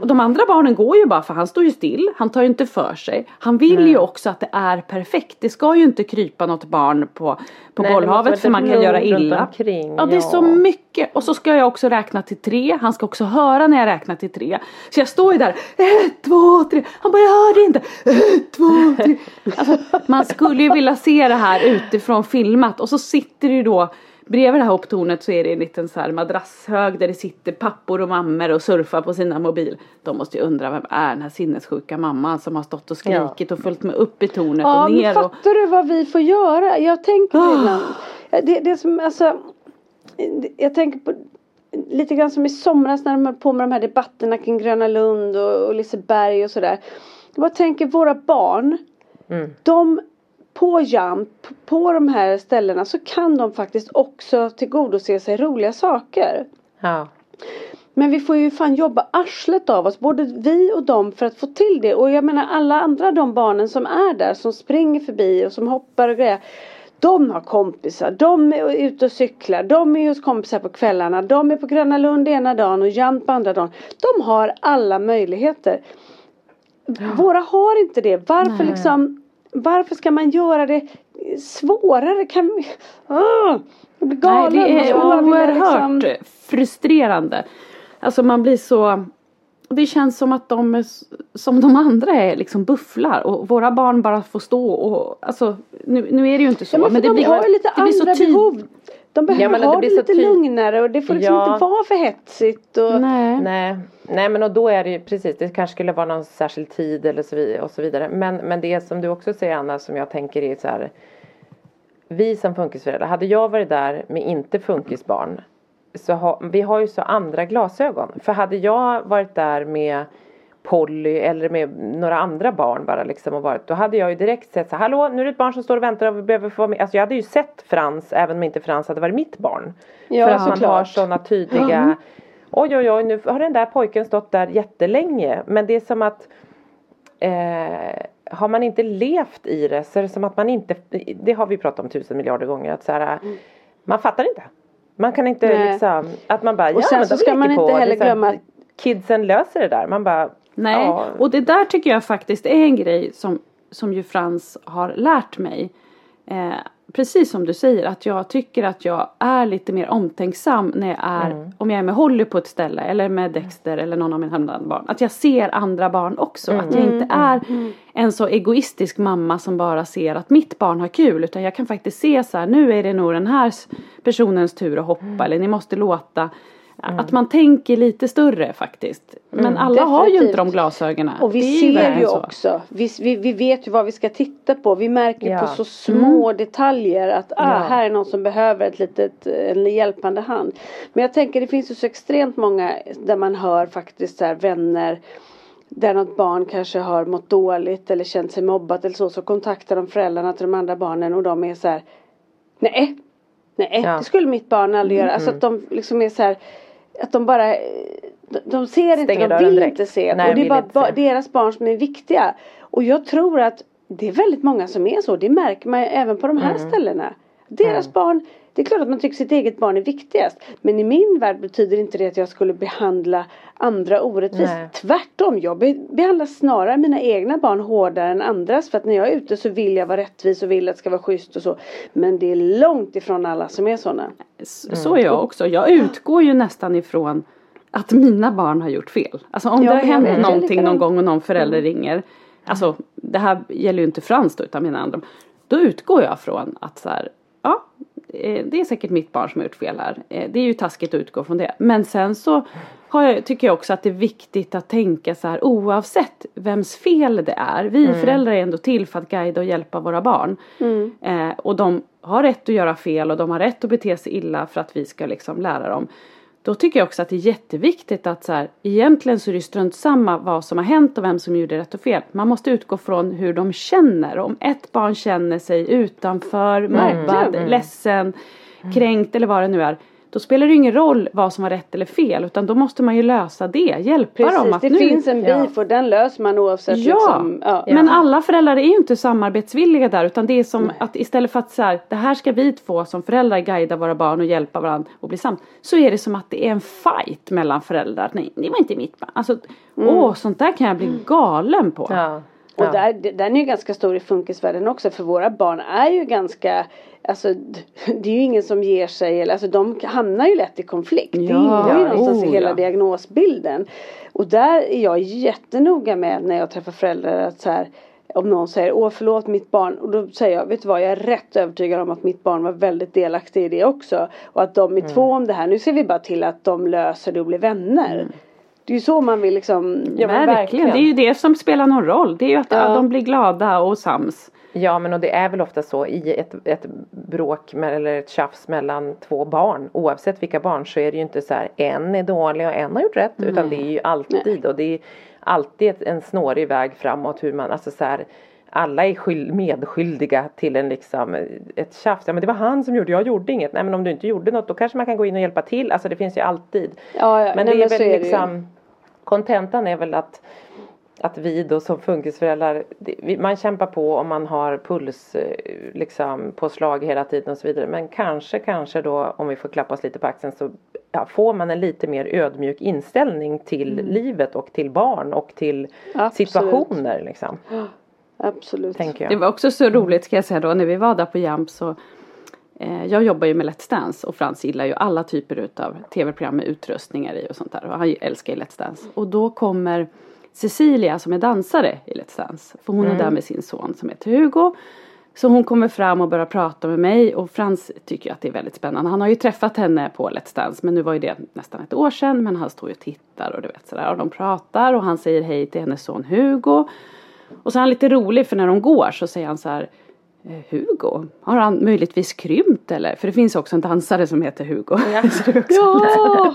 Och de andra barnen går ju bara för han står ju still. Han tar ju inte för sig. Han vill ju också att det är perfekt. Det ska ju inte krypa något barn på, på Nej, bollhavet för man kan göra illa. omkring, Ja det är så mycket. Och så ska jag också räkna till tre. Han ska också höra när jag räknar till tre. Så jag står ju där. Ett, två, tre. Han bara jag hörde inte. Ett, två, tre. Alltså, man skulle ju vilja se det här utifrån filmat. Och så sitter det ju då Bredvid det här hopptornet så är det en liten så här madrasshög där det sitter pappor och mammor och surfar på sina mobil. De måste ju undra vem är den här sinnessjuka mamman som har stått och skrikit och följt med upp i tornet Ja och ner. Och... fattar du vad vi får göra? Jag tänker på det ibland. Det, det som alltså. Jag tänker på lite grann som i somras när de höll på med de här debatterna kring Gröna Lund och, och Liseberg och sådär. Jag bara tänker våra barn. Mm. De på Jump, på de här ställena så kan de faktiskt också tillgodose sig roliga saker. Ja. Men vi får ju fan jobba arslet av oss, både vi och dem för att få till det. Och jag menar alla andra de barnen som är där, som springer förbi och som hoppar och grejer. De har kompisar, de är ute och cyklar, de är hos kompisar på kvällarna, de är på Gröna Lund ena dagen och Jump andra dagen. De har alla möjligheter. Våra har inte det. Varför liksom Varför ska man göra det svårare? Kan vi... Ah, jag blir galen. Nej, det är oerhört liksom- frustrerande. Alltså man blir så det känns som att de som de andra är liksom bufflar och våra barn bara får stå och alltså nu, nu är det ju inte så Ja, men, för det de blir, har ju lite det blir så andra tydligt. behov. De behöver Ja, men det ha det, blir så lite ty- lugnare och det får liksom Ja. inte vara för hetsigt. Och... Nej. Nej, nej men och då är det ju precis, det kanske skulle vara någon särskild tid eller så vidare och så vidare. Men, men det som du också säger Anna som jag tänker är så här. Vi som funkisföräldrar, hade jag varit där med inte funkisbarn så ha, vi har ju så andra glasögon. För hade jag varit där med Polly eller med några andra barn bara liksom och varit, då hade jag ju direkt sett så här, hallå nu är det ett barn som står och väntar och behöver få vara med. Alltså jag hade ju sett Frans även om inte Frans hade varit mitt barn. Ja, för att man såklart. har sådana tydliga Oj oj oj nu har den där pojken stått där jättelänge men det är som att eh, har man inte levt i det så är det som att man inte Det har vi pratat om tusen miljarder gånger att så här, Man fattar inte Man kan inte Nej. liksom Att man bara Och ja men så de ska leker man inte på. Heller så glömma- Kidsen löser det där man bara Nej, ja, och det där tycker jag faktiskt är en grej som, som ju Frans har lärt mig. Eh, precis som du säger att jag tycker att jag är lite mer omtänksam när jag är, Mm. om jag är med Holly på ett ställe eller med Dexter eller någon av mina andra barn. Att jag ser andra barn också. Att jag inte är en så egoistisk mamma som bara ser att mitt barn har kul. Utan jag kan faktiskt se så här, nu är det nog den här personens tur att hoppa eller ni måste låta. Att man tänker lite större faktiskt. Men alla har ju inte de Definitivt. glasögonen. Och vi ser ju så. också. Vi, vi, vi vet ju vad vi ska titta på. Vi märker Ja. på så små Mm. detaljer att ah, Ja. här är någon som behöver ett litet, en hjälpande hand. Men jag tänker det finns ju så extremt många där man hör faktiskt så här vänner där något barn kanske har mått dåligt eller känt sig mobbat eller så. Så kontaktar de föräldrarna till de andra barnen och de är så här Nej, nej Ja. det skulle mitt barn aldrig göra. Alltså att de liksom är så här att de bara de- de ser inte, Stänger de dörren vill direkt. inte se. Nej, och det är bara inte ba- se. deras barn som är viktiga. Och jag tror att det är väldigt många som är så. Det märker man även på de här Mm. ställena. Deras barn, det är klart att man tycker sitt eget barn är viktigast. Men i min värld betyder inte det att jag skulle behandla andra orättvist. Nej. Tvärtom, jag be- behandlar snarare mina egna barn hårdare än andras. För att när jag är ute så vill jag vara rättvis och vill att det ska vara schysst och så. Men det är långt ifrån alla som är sådana. S- Så är jag också. Jag utgår ju nästan ifrån att mina barn har gjort fel. Alltså om Ja, det har hänt någonting någon gång och någon förälder ringer. Alltså det här gäller ju inte Frans då utan mina andra. Då utgår jag från att så här, ja eh, det är säkert mitt barn som har gjort fel här. Eh, Det är ju taskigt att utgå från det. Men sen så jag, tycker jag också att det är viktigt att tänka så här oavsett vems fel det är. Vi föräldrar är ändå till för att guida och hjälpa våra barn. Eh, och de har rätt att göra fel och de har rätt att bete sig illa för att vi ska liksom lära dem. Då tycker jag också att det är jätteviktigt att så här, egentligen så är det strunt samma vad som har hänt och vem som gjorde rätt och fel. Man måste utgå från hur de känner. Om ett barn känner sig utanför, mobbad, ledsen, kränkt eller vad det nu är. Då spelar det ingen roll vad som var rätt eller fel utan då måste man ju lösa det. Hjälpa dem Precis, att det nu finns en beef och den löser man oavsett Ja, liksom. Ja. men alla föräldrar är ju inte samarbetsvilliga där utan det är som att istället för att så här, det här ska vi två som föräldrar guida våra barn och hjälpa varandra och bli sams. Så är det som att det är en fight mellan föräldrar. Nej, det var inte mitt barn. Alltså, åh, sånt där kan jag bli galen på. ja, Och ja. där, den är ju ganska stor i funkisvärlden också för våra barn är ju ganska Alltså det är ju ingen som ger sig eller alltså de hamnar ju lätt i konflikt. det Ja, ingår ju någonstans oh, i hela ja. diagnosbilden. Och där är jag jättenoga med när jag träffar föräldrar att så här om någon säger åh förlåt mitt barn och då säger jag vet du vad jag är rätt övertygad om att mitt barn var väldigt delaktig i det också. Och att de är Mm. två om det här. Nu ser vi bara till att de löser det och blir vänner. Det är ju så man vill liksom Ja, men verkligen. verkligen. Det är ju det som spelar någon roll. Det är ju att Ja. de blir glada och sams. Ja men och det är väl ofta så i ett, ett bråk med, eller ett tjafs mellan två barn oavsett vilka barn så är det ju inte så här en är dålig och en har gjort rätt utan det är ju alltid och det är alltid en snårig väg framåt hur man alltså så här alla är skyld, medskyldiga till en liksom ett tjafs. Ja men det var han som gjorde, jag gjorde inget. Nej men om du inte gjorde något då kanske man kan gå in och hjälpa till. Alltså det finns ju alltid. Ja, ja, men nej, det är men väl är liksom kontentan är väl att att vi då som funkisföräldrar, man kämpar på om man har puls eh, liksom påslag hela tiden och så vidare. Men kanske, kanske då om vi får klappa oss lite på axeln så ja, får man en lite mer ödmjuk inställning till livet och till barn och till Mm. Absolut. situationer liksom. Absolut. Det var också så roligt ska jag säga då när vi var där på Jamp så jag jobbar ju med Let's Dance och Frans gillar ju alla typer utav tv-program med utrustningar i och sånt där. Och han älskar ju Let's Dance. Och då kommer Cecilia som är dansare i Let's Dance. För hon är där med sin son som heter Hugo. Så hon kommer fram och börjar prata med mig. Och Frans tycker att det är väldigt spännande. Han har ju träffat henne på Let's Dance. Men nu var ju det nästan ett år sedan. Men han står ju och tittar och du vet sådär. Och de pratar och han säger hej till hennes son Hugo. Och så är han lite rolig för när de går så säger han så här "Eh, Hugo, har han möjligtvis krympt eller? För det finns också en dansare som heter Hugo. Också Ja!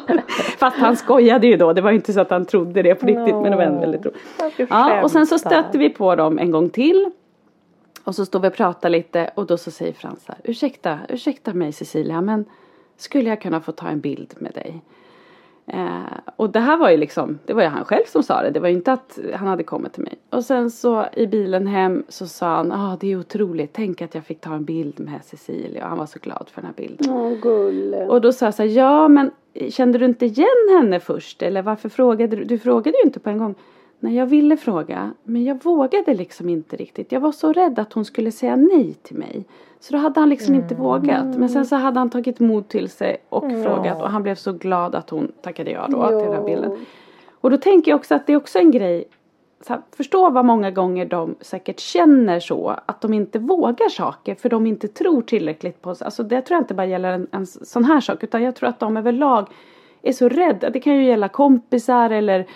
Fast han skojade ju då, det var ju inte så att han trodde det på riktigt men det var ändå väldigt roligt. Ja, och sen så stötte vi på dem en gång till. Och så står vi och pratar lite och då så säger Frans här, ursäkta, ursäkta mig Cecilia men skulle jag kunna få ta en bild med dig? Eh, och det här var ju liksom, det var ju han själv som sa det, det var ju inte att han hade kommit till mig. Och sen så i bilen hem så sa han, ah det är otroligt, tänk att jag fick ta en bild med Cecilia och han var så glad för den här bilden. Åh, gulle. Och då sa jag så här, ja men kände du inte igen henne först? Eller varför frågade du? Du frågade ju inte på en gång. Nej, jag ville fråga, men jag vågade liksom inte riktigt. Jag var så rädd att hon skulle säga nej till mig. Så då hade han liksom inte vågat. Men sen så hade han tagit mod till sig och frågat och han blev så glad att hon tackade ja då till den här bilden. Och då tänker jag också att det är också en grej så här, förstå vad många gånger de säkert känner så att de inte vågar saker för de inte tror tillräckligt på sig. Alltså det tror jag inte bara gäller en, en sån här sak utan jag tror att de överlag är så rädda. Det kan ju gälla kompisar eller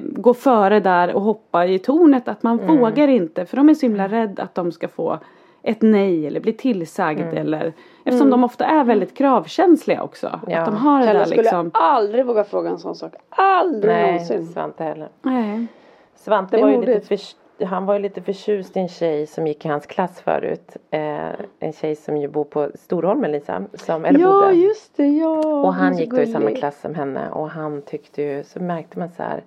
gå före där och hoppa i tornet att man vågar inte för de är så himla rädda att de ska få ett nej eller bli tillsagd eller eftersom de ofta är väldigt kravkänsliga också. Ja. Att de har det där skulle liksom. aldrig våga fråga en sån sak. Aldrig Nej, någonsin. Svante heller. Nej. Svante Det var ju modigt. lite för, han var ju lite förtjust i en tjej som gick i hans klass förut. Eh, en tjej som ju bor på Storholmen Lisa. Som, eller Ja bodde. just det, ja. Och han gick då i samma klass som henne och han tyckte ju, så märkte man så här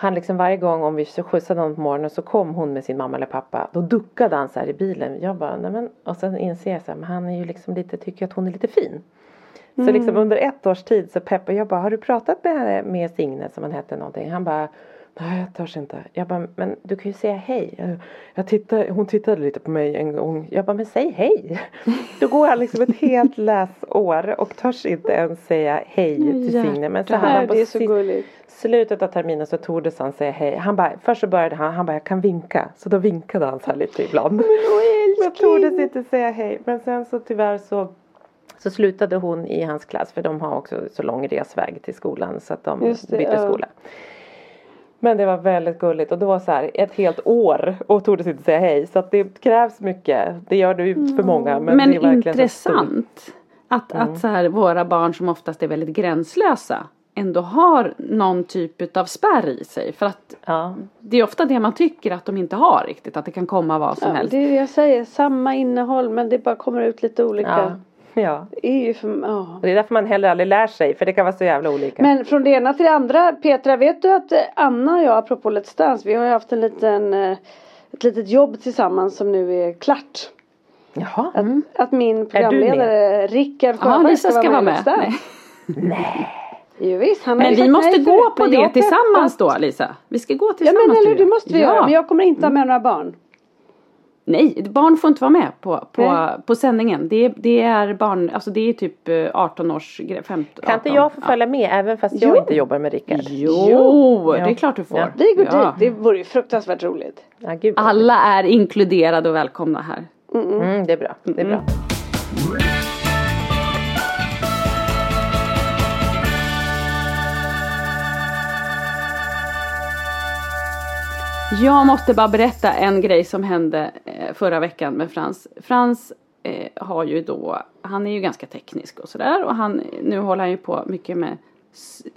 han liksom varje gång om vi så skjutsade honom på morgonen så kom hon med sin mamma eller pappa. Då duckade han så här i bilen. Jag bara, nej men. Och sen inser jag så här, men han är ju liksom lite, tycker att hon är lite fin. Så Mm. liksom under ett års tid så peppar jag bara, har du pratat med, med Signe som han hette någonting? Han bara, nej jag törs inte. Jag bara, men du kan ju säga hej. Jag, jag tittade, hon tittade lite på mig en gång. Jag bara, men säg hej. Då går han liksom ett helt läsår och törs inte ens säga hej till Signe. Men så han på det är så gulligt. slutet av terminen så tordes han säga hej. Han bara, först så började han, han bara jag kan vinka. Så då vinkade han så här lite ibland. Men jag tordes inte säga hej. Men sen så tyvärr så så slutade hon i hans klass för de har också så lång resväg till skolan så att de bytte ja. Men det var väldigt gulligt och det var så här ett helt år och tordes inte säga hej. Så att det krävs mycket. Det gör det ju för många. Men, Men, det är intressant att, att så här, våra barn som oftast är väldigt gränslösa ändå har någon typ utav spärr i sig. För att Ja. det är ofta det man tycker att de inte har riktigt. Att det kan komma vad som Ja, helst. det är det jag säger, samma innehåll men det bara kommer ut lite olika. Ja. Ja. Det är ju för, ja. Och det är därför man heller aldrig lär sig för det kan vara så jävla olika. Men från det ena till det andra, Petra, vet du att eh, Anna och jag, apropå Let's Dance, vi har ju haft en liten, eh, ett litet jobb tillsammans som nu är klart. Jaha. Att, att min programledare Rickard Ja, Sjöberg Lisa ska vara med. i Let's Dance. Nej. Jo, visst, Men vi måste nej gå förut, på det tillsammans då Lisa. Vi ska gå Ja tillsammans. men eller du det måste vi ja. göra, men jag kommer inte ha med några barn. Nej, barn får inte vara med på, på, Nej. på sändningen. Det är, det är barn, alltså det är typ eh, 18 års gre- 15, Kan inte 18, jag få ja. följa med även fast jag Jo. inte jobbar med Rickard? Jo, det är klart du får. Ja. Vi går Ja. dit, det vore ju fruktansvärt roligt. Ja, gud. Alla är inkluderade och välkomna här. Mm, det är bra. Det är bra. Jag måste bara berätta en grej som hände eh, förra veckan med Frans. Frans eh, har ju då, han är ju ganska teknisk och sådär och han, nu håller han ju på mycket med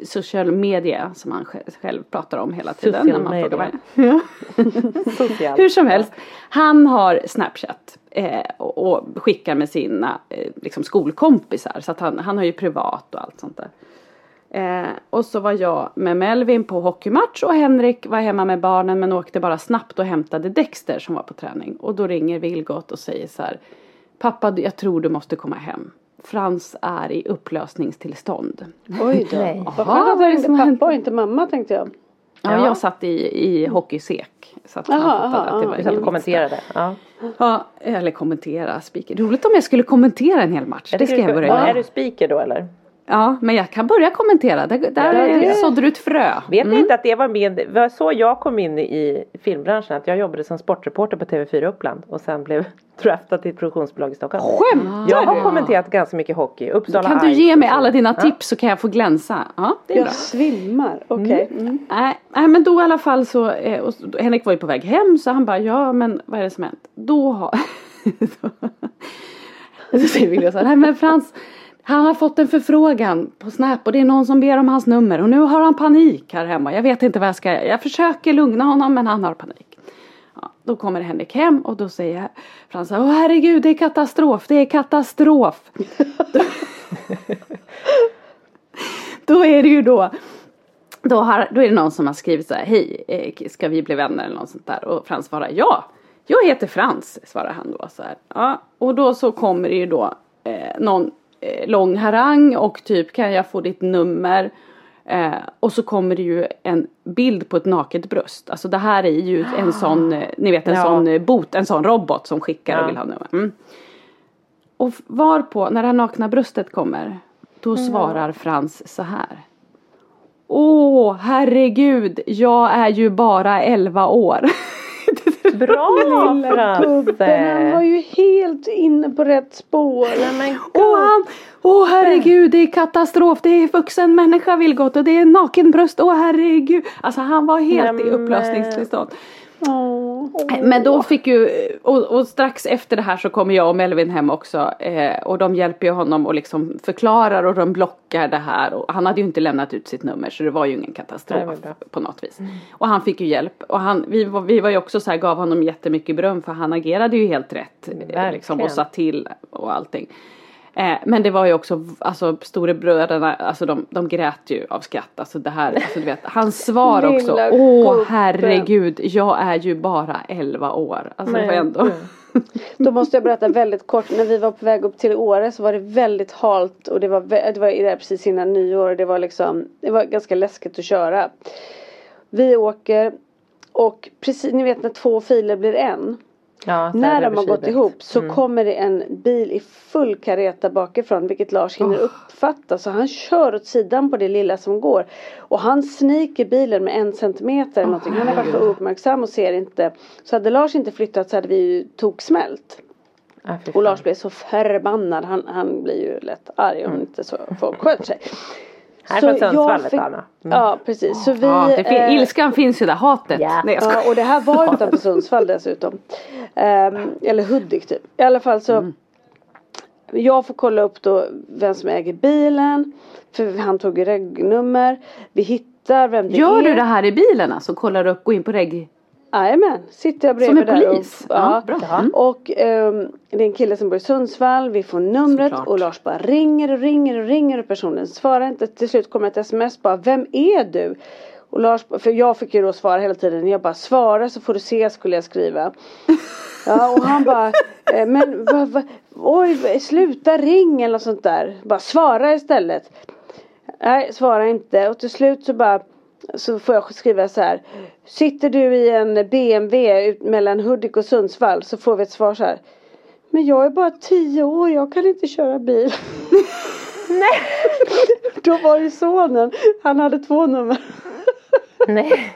social media som han själv, pratar om hela tiden. Social när man media. frågar Ja. Hur som helst, han har Snapchat eh, och, och skickar med sina eh, liksom skolkompisar. Så att han, han har ju privat och allt sånt där. Eh, och så var jag med Melvin på hockeymatch och Henrik var hemma med barnen men åkte bara snabbt och hämtade Dexter som var på träning. Och då ringer Vilgot och säger så här. Pappa, jag tror du måste komma hem. Frans är i upplösningstillstånd. Oj då. Jaha, var vad är det inte som hänt? pappa och inte mamma tänkte jag. Ja, Ja. jag satt i, i hockeysek. Så att han fattade aha, att det var Du satt och kommenterade. Ja. Ja, eller kommentera speaker. Roligt om jag skulle kommentera en hel match. Det ska jag börja ja, Är du speaker då eller? Ja, men jag kan börja kommentera. Där, där Ja, det- sådde du ett frö. Vet ni inte att det var med, det var så jag kom in i filmbranschen att jag jobbade som sportreporter på TV4 Uppland och sen blev draftad till ett produktionsbolag i Stockholm. Skämtar Jag har du? kommenterat ganska mycket hockey. Uppsala Kan du ge mig alla dina Ja. tips så kan jag få glänsa? Ja, det är bra. Jag svimmar. Okej. Mm. Nej, nej men då i alla fall så, eh, och Henrik var ju på väg hem så han bara ja men vad är det som hänt? Då har Så säger William så här, nej men Frans han har fått en förfrågan på Snap och det är någon som ber om hans nummer och nu har han panik här hemma. Jag vet inte vad jag ska göra. Jag försöker lugna honom men han har panik. Ja, då kommer Henrik hem och då säger Frans åh herregud det är katastrof, det är katastrof. då är det ju då då, har, då är det någon som har skrivit så här, hej, eh, ska vi bli vänner eller något sånt där? Och Frans svarar, ja, jag heter Frans, svarar han då så här. Ja, och då så kommer det ju då eh, någon lång harang och typ, kan jag få ditt nummer? Eh, och så kommer det ju en bild på ett naket bröst. Alltså det här är ju en sån, eh, ni vet en Ja. sån eh, bot, en sån robot som skickar Ja. och vill ha nummer. Mm. Och varpå, när det här nakna bröstet kommer, då svarar Frans så här. Åh, herregud, jag är ju bara 11 år. Bra Gubben, han var ju helt inne på rätt spår. Nej, men Och han, åh herregud, det är katastrof, det är vuxen människa Vilgot och det är nakenbröst, åh herregud. Alltså han var helt i Nämen. upplösningstillstånd. Åh. Men då fick ju, och, och strax efter det här så kommer jag och Melvin hem också eh, och de hjälper ju honom och liksom förklarar och de blockar det här. Och han hade ju inte lämnat ut sitt nummer så det var ju ingen katastrof på något vis. Och han fick ju hjälp. Och han, vi, var, vi var ju också så här, gav honom jättemycket beröm för han agerade ju helt rätt eh, liksom, och sa till och allting. Eh, men det var ju också, alltså storebröderna, alltså de, de grät ju av skratt. Alltså det här, alltså du vet, hans svar också. Åh gubben. herregud, jag är ju bara 11 år. Alltså det var ändå. Då måste jag berätta väldigt kort. När vi var på väg upp till Åre så var det väldigt halt och det var, det var precis innan nyår. Det var liksom, det var ganska läskigt att köra. Vi åker och precis, ni vet när två filer blir en. Ja, När de har gått ihop så Mm. kommer det en bil i full kareta bakifrån vilket Lars hinner uppfatta. Så han kör åt sidan på det lilla som går. Och han sniker bilen med en centimeter eller någonting. Han har varit för ouppmärksam och ser inte. Så hade Lars inte flyttat så hade vi ju toksmält. Fy Och. Lars blev så förbannad. Han, han blir ju lätt arg om inte så folk sköter sig. Här Så från jag Sundsvallet fick- Anna. Mm. Ja precis. Så vi, Ja, det fin- eh, ilskan finns ju där, hatet. Ja. Nej, jag. Ja och det här var utanför Sundsvall dessutom. Ehm, eller Hudik typ. I alla fall så. Jag får kolla upp då vem som äger bilen. För han tog regnummer. Vi hittar vem det Gör är. du det här i bilen alltså? Kollar upp, går in på reg? Jajamän, sitter jag Som bredvid en där och, polis? Ja, bra. Mm. Och ehm, det är en kille som bor i Sundsvall, vi får numret Såklart. och Lars bara ringer och ringer och ringer och personen svarar inte. Till slut kommer ett sms bara, vem är du? Och Lars, för jag fick ju då svara hela tiden, jag bara svara så får du se skulle jag skriva. Ja och han bara, eh, men va, va, oj sluta ring eller något sånt där. Bara svara istället. Nej, svara inte. Och till slut så bara så får jag skriva så här. Sitter du i en BMW ut mellan Hudik och Sundsvall så får vi ett svar så här. Men jag är bara tio år, jag kan inte köra bil. Nej. Då var det sonen, han hade två nummer. Nej.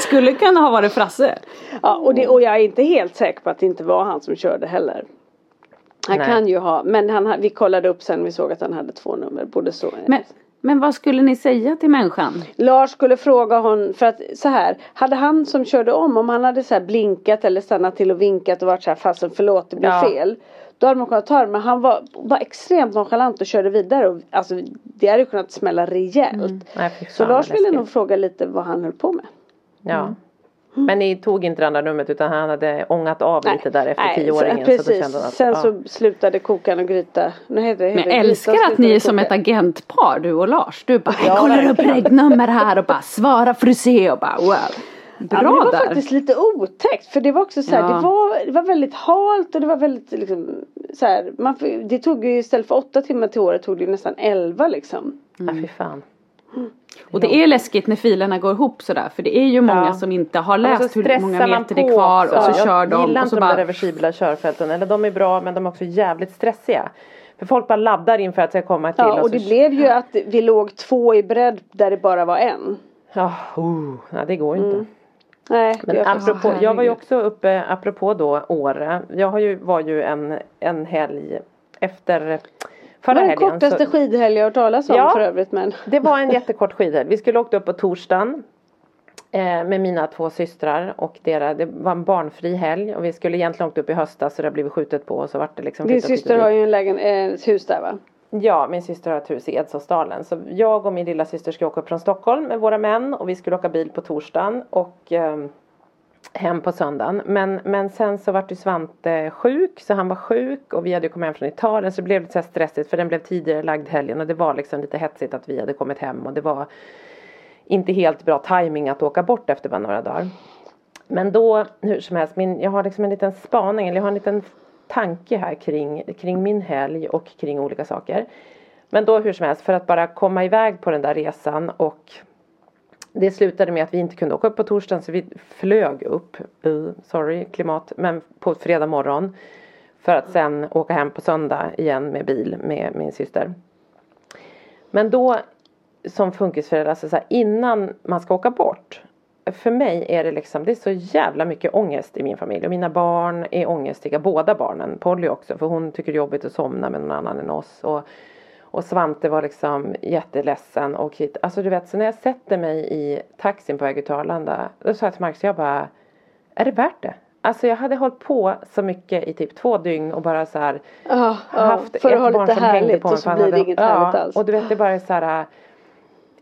Skulle kunna ha varit Frasse. Ja, och, det, och jag är inte helt säker på att det inte var han som körde heller. Han Nej. kan ju ha, men han, ha- vi kollade upp sen vi såg att han hade två nummer. Både så, Men, men vad skulle ni säga till människan? Lars skulle fråga hon, för att så här, hade han som körde om, om han hade så blinkat eller stannat till och vinkat och varit så här, fasen förlåt det blev Ja. fel. Då hade man kunnat ta det men han var, var extremt nonchalant och körde vidare och alltså det hade kunnat smälla rejält. Mm. Nej, Så Lars ville nog fråga lite vad han höll på med. Ja. Men ni tog inte det andra rummet utan han hade ångat av lite där efter tioåringen. Så, Så, precis. då kände han att, Sen ja. så slutade kokan och gryta. Nu heter det, Men jag älskar att ni är som ett agentpar du och Lars. Du bara, Ja, jag kollar upp regnummer här och bara svara för att se och bara wow. Bra ja, det var där. faktiskt lite otäckt för det var också så här, Ja. det, var, det var väldigt halt och det var väldigt liksom så här, man, det tog ju istället för åtta timmar till året tog det ju nästan elva liksom. Ja, fy fan. Och det är läskigt när filerna går ihop sådär för det är ju många Ja. som inte har Och läst så hur många meter det är kvar också. och så Jag kör de gillar och inte så de bara där reversibla körfälten. Eller de är bra men de är också jävligt stressiga. För folk bara laddar inför att det ska komma till. Ja och så- det blev ju att vi låg två i bredd där det bara var en. Ja, oh, nej, det går inte. Nej, Men apropå, jag var ju också uppe, apropå då Åre. Jag har ju, var ju en, en helg efter förra var den helgen. kortaste så- skidhelg jag har hört talas om Ja. för övrigt men. Det var en jättekort skidhelg. Vi skulle åkt upp på torsdagen. Eh, med mina två systrar och deras, det var en barnfri helg och vi skulle egentligen åkt upp i höstas så det har blivit skjutet på och så vart det liksom Din syster har ju en lägen, eh, ett hus där va? Ja, min syster har ett hus i Edsåsdalen. Så jag och min lilla syster ska åka upp från Stockholm med våra män och vi skulle åka bil på torsdagen och ehm, hem på söndagen. Men, men sen så vart ju Svante sjuk så han var sjuk och vi hade ju kommit hem från Italien så det blev lite så här stressigt för den blev tidigare lagd helgen och det var liksom lite hetsigt att vi hade kommit hem och det var inte helt bra timing att åka bort efter bara några dagar. Men då, hur som helst, min, jag har liksom en liten spaning, eller jag har en liten tanke här kring, kring min helg och kring olika saker. Men då hur som helst, för att bara komma iväg på den där resan och det slutade med att vi inte kunde åka upp på torsdagen så vi flög upp, uh, sorry klimat, men på fredag morgon. För att sen åka hem på söndag igen med bil med min syster. Men då som funkisförälder, alltså så här, innan man ska åka bort. För mig är det liksom, det är så jävla mycket ångest i min familj. Och mina barn är ångestiga, båda barnen. Polly också, för hon tycker det är jobbigt att somna med någon annan än oss. Och, och Svante var liksom jätteledsen och hit. Alltså du vet, så när jag sätter mig i taxin på väg till Arlanda. Då sa jag till Marcus, jag bara, är det värt det? Alltså jag hade hållit på så mycket i typ två dygn och bara så här ja, haft för ett att barn som hängde härligt på och så blir det hade- inget ja, härligt alls. och du vet det bara är så här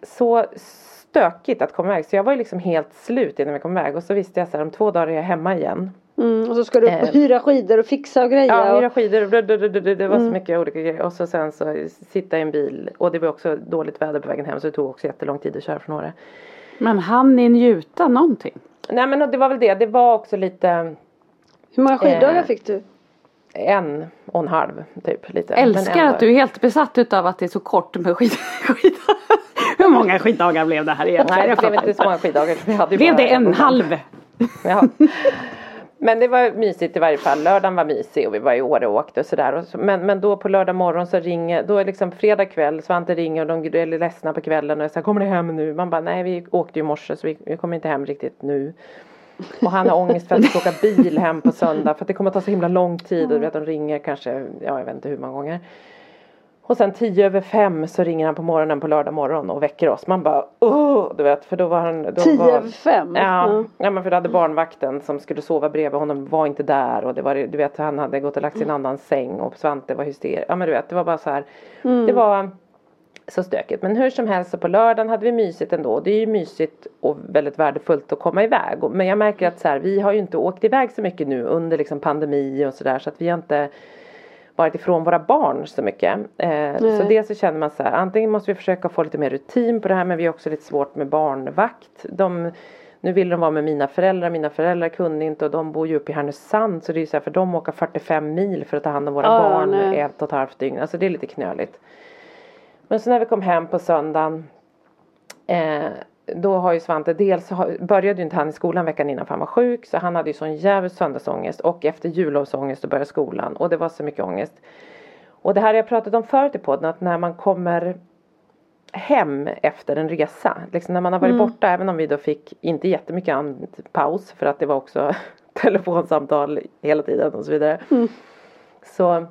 så stökigt att komma iväg så jag var ju liksom helt slut innan vi kom iväg och så visste jag så här om två dagar är jag hemma igen. Mm, och så ska du upp och Eh. hyra skidor och fixa och greja. Ja, och, hyra skidor, och det, det, det, det var Mm. så mycket olika grejer och så sen så sitta i en bil och det var också dåligt väder på vägen hem så det tog också jättelång tid att köra från Åre. Men hann ni njuta någonting? Nej men det var väl det, det var också lite Hur många skiddagar Eh. fick du? en och en halv typ lite. Älskar att du är helt besatt utav att det är så kort med skid. skiddagar. Hur många skiddagar blev det här egentligen? Nej det blev inte så många skiddagar. Blev det en halv? Ja. Men det var mysigt i varje fall. Lördagen var mysig och vi var i Åre och åkte och sådär. Så, men, men då på lördag morgon så ringer, då är liksom fredag kväll, Svante ringer och de är ledsna på kvällen och jag säger kommer ni hem nu? Man bara nej vi åkte ju i morse så vi, vi kommer inte hem riktigt nu. Och han har ångest för att vi ska åka bil hem på söndag för att det kommer att ta så himla lång tid och du vet de ringer kanske, ja jag vet inte hur många gånger. Och sen tio över fem så ringer han på morgonen på lördag morgon och väcker oss. Man bara åh, du vet för då var han. Då Tio var, över fem? Ja, ja men för då hade barnvakten som skulle sova bredvid honom var inte där och det var du vet han hade gått och lagt sig i en annan säng och Svante var hysterisk. Ja men du vet det var bara så här. Det var så stökigt. Men hur som helst så på lördagen hade vi mysigt ändå. Det är ju mysigt och väldigt värdefullt att komma iväg. Men jag märker att så här, vi har ju inte åkt iväg så mycket nu under liksom pandemi och sådär så att vi har inte varit ifrån våra barn så mycket. Eh, så dels så känner man så här, antingen måste vi försöka få lite mer rutin på det här men vi har också lite svårt med barnvakt. De, nu vill de vara med mina föräldrar, mina föräldrar kunde inte och de bor ju uppe i Härnösand så det är ju så här för dem åka 45 mil för att ta hand om våra Ja, barn nej. ett och ett halvt dygn. Alltså det är lite knöligt. Men så när vi kom hem på söndagen eh, då har ju Svante, dels började ju inte han i skolan veckan innan för han var sjuk så han hade ju sån jävla söndagsångest och efter jullovsångest och började skolan och det var så mycket ångest. Och det här har jag pratat om förut i podden att när man kommer hem efter en resa, liksom när man har varit borta även om vi då fick inte jättemycket paus för att det var också telefonsamtal hela tiden och så vidare. Så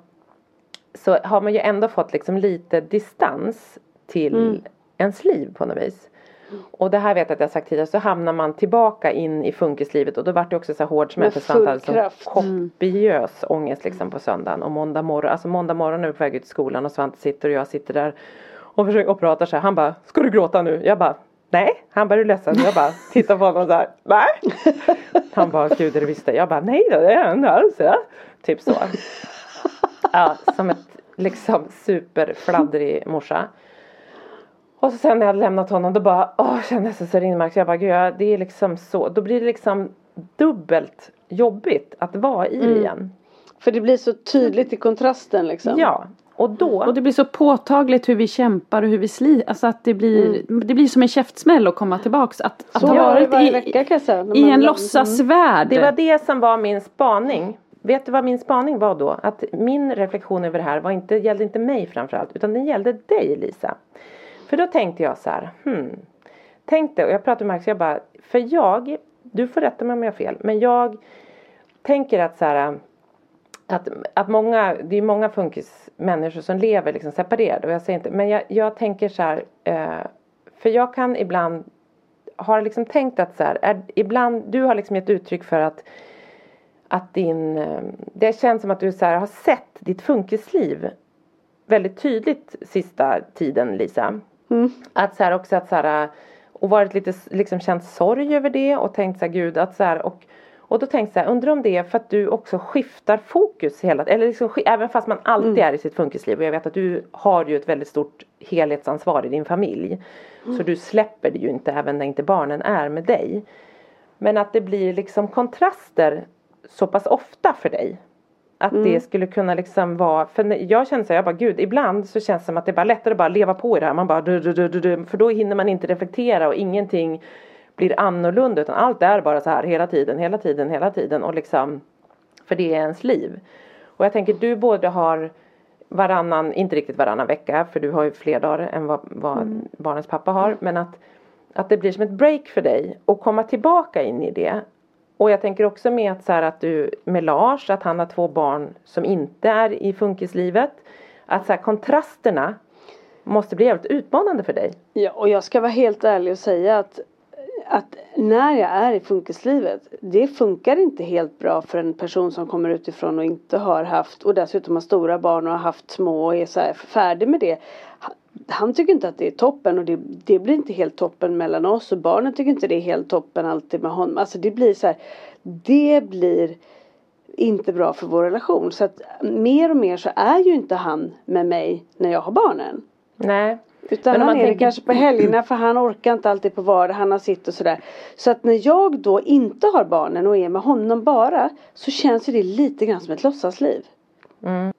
så har man ju ändå fått liksom lite distans till ens liv på något vis. Och det här vet jag att jag sagt tidigare, så hamnar man tillbaka in i funkislivet och då vart det också så här hård smäll för Svante hade full så kraft. kopiös ångest liksom på söndagen och måndag morgon, alltså måndag morgon är vi på väg ut till skolan och Svante sitter och jag sitter där och försöker och pratar så här, han bara, ska du gråta nu? Jag bara, nej. Han bara, är du ledsen? Jag bara, tittar på honom så här, nej. Han bara, gud är det visst det? Jag bara, nej då, det är jag inte alls. Ja. Typ så. Ja, som ett liksom superfladdrig morsa. Och så sen när jag hade lämnat honom då bara, åh kändes det så. Så jag bara, gud det är liksom så. Då blir det liksom dubbelt jobbigt att vara i det igen. För det blir så tydligt i kontrasten liksom. Ja, och då. Och det blir så påtagligt hur vi kämpar och hur vi sliter. Alltså att det blir, det blir som en käftsmäll att komma tillbaks. Att, att Så ha var varit varje i, vecka kan jag säga. i en låtsasvärld. Det var det som var min spaning. Vet du vad min spaning var då? Att min reflektion över det här var inte, gällde inte mig framförallt utan den gällde dig Lisa. För då tänkte jag så här, hmm. Tänkte, och jag pratade med Max, jag bara, för jag, du får rätta mig om jag har fel, men jag tänker att så här att, att många, det är många funkismänniskor som lever liksom separerade och jag säger inte, men jag, jag tänker så här, eh, för jag kan ibland har liksom tänkt att så här, är, ibland, du har liksom gett uttryck för att att din, eh, det känns som att du så här, har sett ditt funkisliv väldigt tydligt sista tiden Lisa. Att så här också att så här, och varit lite liksom känt sorg över det och tänkt så här gud att så här och och då tänkte jag undrar om det är för att du också skiftar fokus hela eller liksom, även fast man alltid är i sitt funkisliv och jag vet att du har ju ett väldigt stort helhetsansvar i din familj. Så du släpper det ju inte även när inte barnen är med dig. Men att det blir liksom kontraster så pass ofta för dig. Att det skulle kunna liksom vara, för jag känner så här, jag bara gud ibland så känns det som att det är bara lättare att bara leva på i det här. Man bara du, du, du, du, för då hinner man inte reflektera och ingenting blir annorlunda utan allt är bara så här hela tiden, hela tiden, hela tiden och liksom för det är ens liv. Och jag tänker du både har varannan, inte riktigt varannan vecka för du har ju fler dagar än vad, vad barnens pappa har men att, att det blir som ett break för dig och komma tillbaka in i det. Och jag tänker också med att så här att du med Lars, att han har två barn som inte är i funkislivet. Att så här, kontrasterna måste bli jävligt utmanande för dig. Ja, och jag ska vara helt ärlig och säga att, att när jag är i funkislivet, det funkar inte helt bra för en person som kommer utifrån och inte har haft, och dessutom har stora barn och har haft små och är så här färdig med det. Han- tycker inte att det är toppen och det, det blir inte helt toppen mellan oss och barnen tycker inte det är helt toppen alltid med honom. Alltså det blir så här, det blir inte bra för vår relation. Så att mer och mer så är ju inte han med mig när jag har barnen. Nej. Utan Men han man är tänker- kanske på helgerna för han orkar inte alltid på vardag, han har sitt och sådär. Så att när jag då inte har barnen och är med honom bara så känns det lite grann som ett låtsasliv. Mm.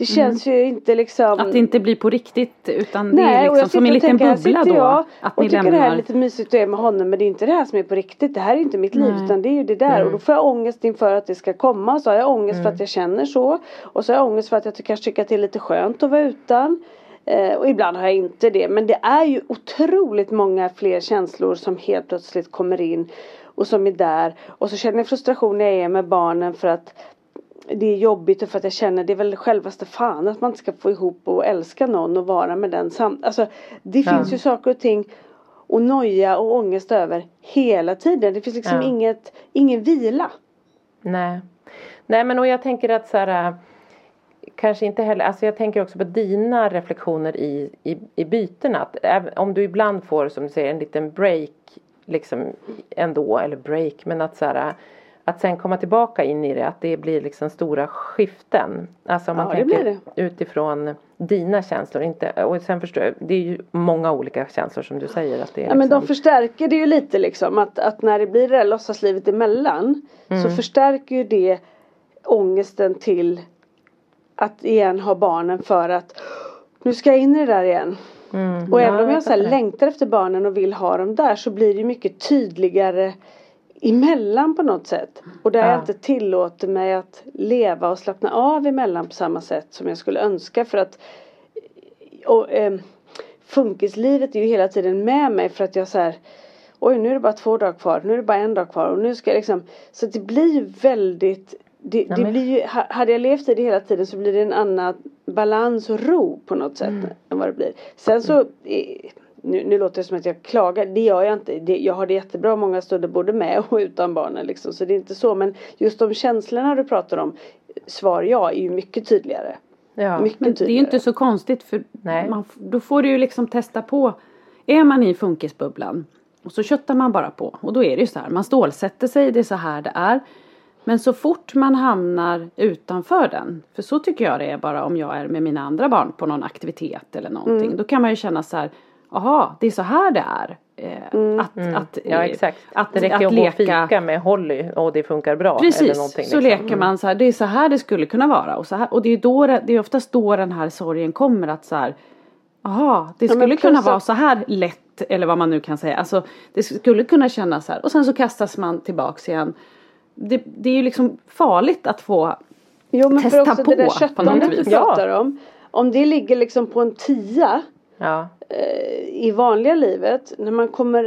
Det känns ju inte liksom Att det inte blir på riktigt utan det Nej, är och jag liksom som en liten här bubbla då. jag Att och ni tycker det här är lämnar. lite mysigt att är med honom men det är inte det här som är på riktigt. Det här är inte mitt liv Nej. utan det är ju det där och då får jag ångest inför att det ska komma. Så har jag ångest för att jag känner så. Och så har jag ångest för att jag kanske tycker att det är lite skönt att vara utan. Eh, och ibland har jag inte det. Men det är ju otroligt många fler känslor som helt plötsligt kommer in. Och som är där. Och så känner jag frustration när jag är med barnen för att det är jobbigt och för att jag känner det är väl självaste fan att man inte ska få ihop och älska någon och vara med den samt. Alltså det Ja. finns ju saker och ting och noja och ångest över hela tiden. Det finns liksom Ja. inget, ingen vila. Nej. Nej men och jag tänker att så här äh, Kanske inte heller, alltså jag tänker också på dina reflektioner i, i, i bytena. Att om du ibland får som du säger en liten break liksom ändå, eller break, men att så här äh, att sen komma tillbaka in i det, att det blir liksom stora skiften. Alltså om man Ja, det tänker blir utifrån dina känslor. Inte, och sen förstår jag, det är ju många olika känslor som du säger. Att det är Ja men de liksom, förstärker det ju lite liksom att, att när det blir det där låtsaslivet emellan Mm. så förstärker ju det ångesten till att igen ha barnen för att nu ska jag in i det där igen. mm, Och ja, även om jag så fattar det. längtar efter barnen och vill ha dem där så blir det ju mycket tydligare emellan på något sätt. Och där Ja. jag inte tillåter mig att leva och slappna av emellan på samma sätt som jag skulle önska för att och, eh, funkislivet är ju hela tiden med mig för att jag så här Oj nu är det bara två dagar kvar, nu är det bara en dag kvar och nu ska jag liksom Så det blir ju väldigt det, Ja, det men- blir ju, ha- hade jag levt i det hela tiden så blir det en annan balans och ro på något sätt Mm. än vad det blir. Sen så eh, nu, nu låter det som att jag klagar, det gör jag inte. Det, jag har det jättebra många stunder både med och utan barnen liksom. Så det är inte så. Men just de känslorna du pratar om, svar ja, är ju mycket tydligare. Ja. Mycket Men det är ju tydligare. inte så konstigt för Nej. man, då får du ju liksom testa på. Är man i funkisbubblan och så köttar man bara på och då är det ju så här. Man stålsätter sig, det är så här det är. Men så fort man hamnar utanför den, för så tycker jag det är bara om jag är med mina andra barn på någon aktivitet eller någonting. Mm. Då kan man ju känna så här, jaha, det är så här det är. Eh, Att, att, Ja eh, exakt. Att, det räcker att att leka. fika med Holly och det funkar bra. eller Precis, någonting, så liksom. leker man så här, det är så här det skulle kunna vara och så här, och det är då det, är oftast då den här sorgen kommer att så här, jaha, det skulle kunna vara så här lätt eller vad man nu kan säga, alltså det skulle kunna kännas så här och sen så kastas man tillbaks igen. Det, det är ju liksom farligt att få Jo men testa för också på det där köttandet du pratar om. Om det ligger liksom på en tia Ja. eh, i vanliga livet. När man kommer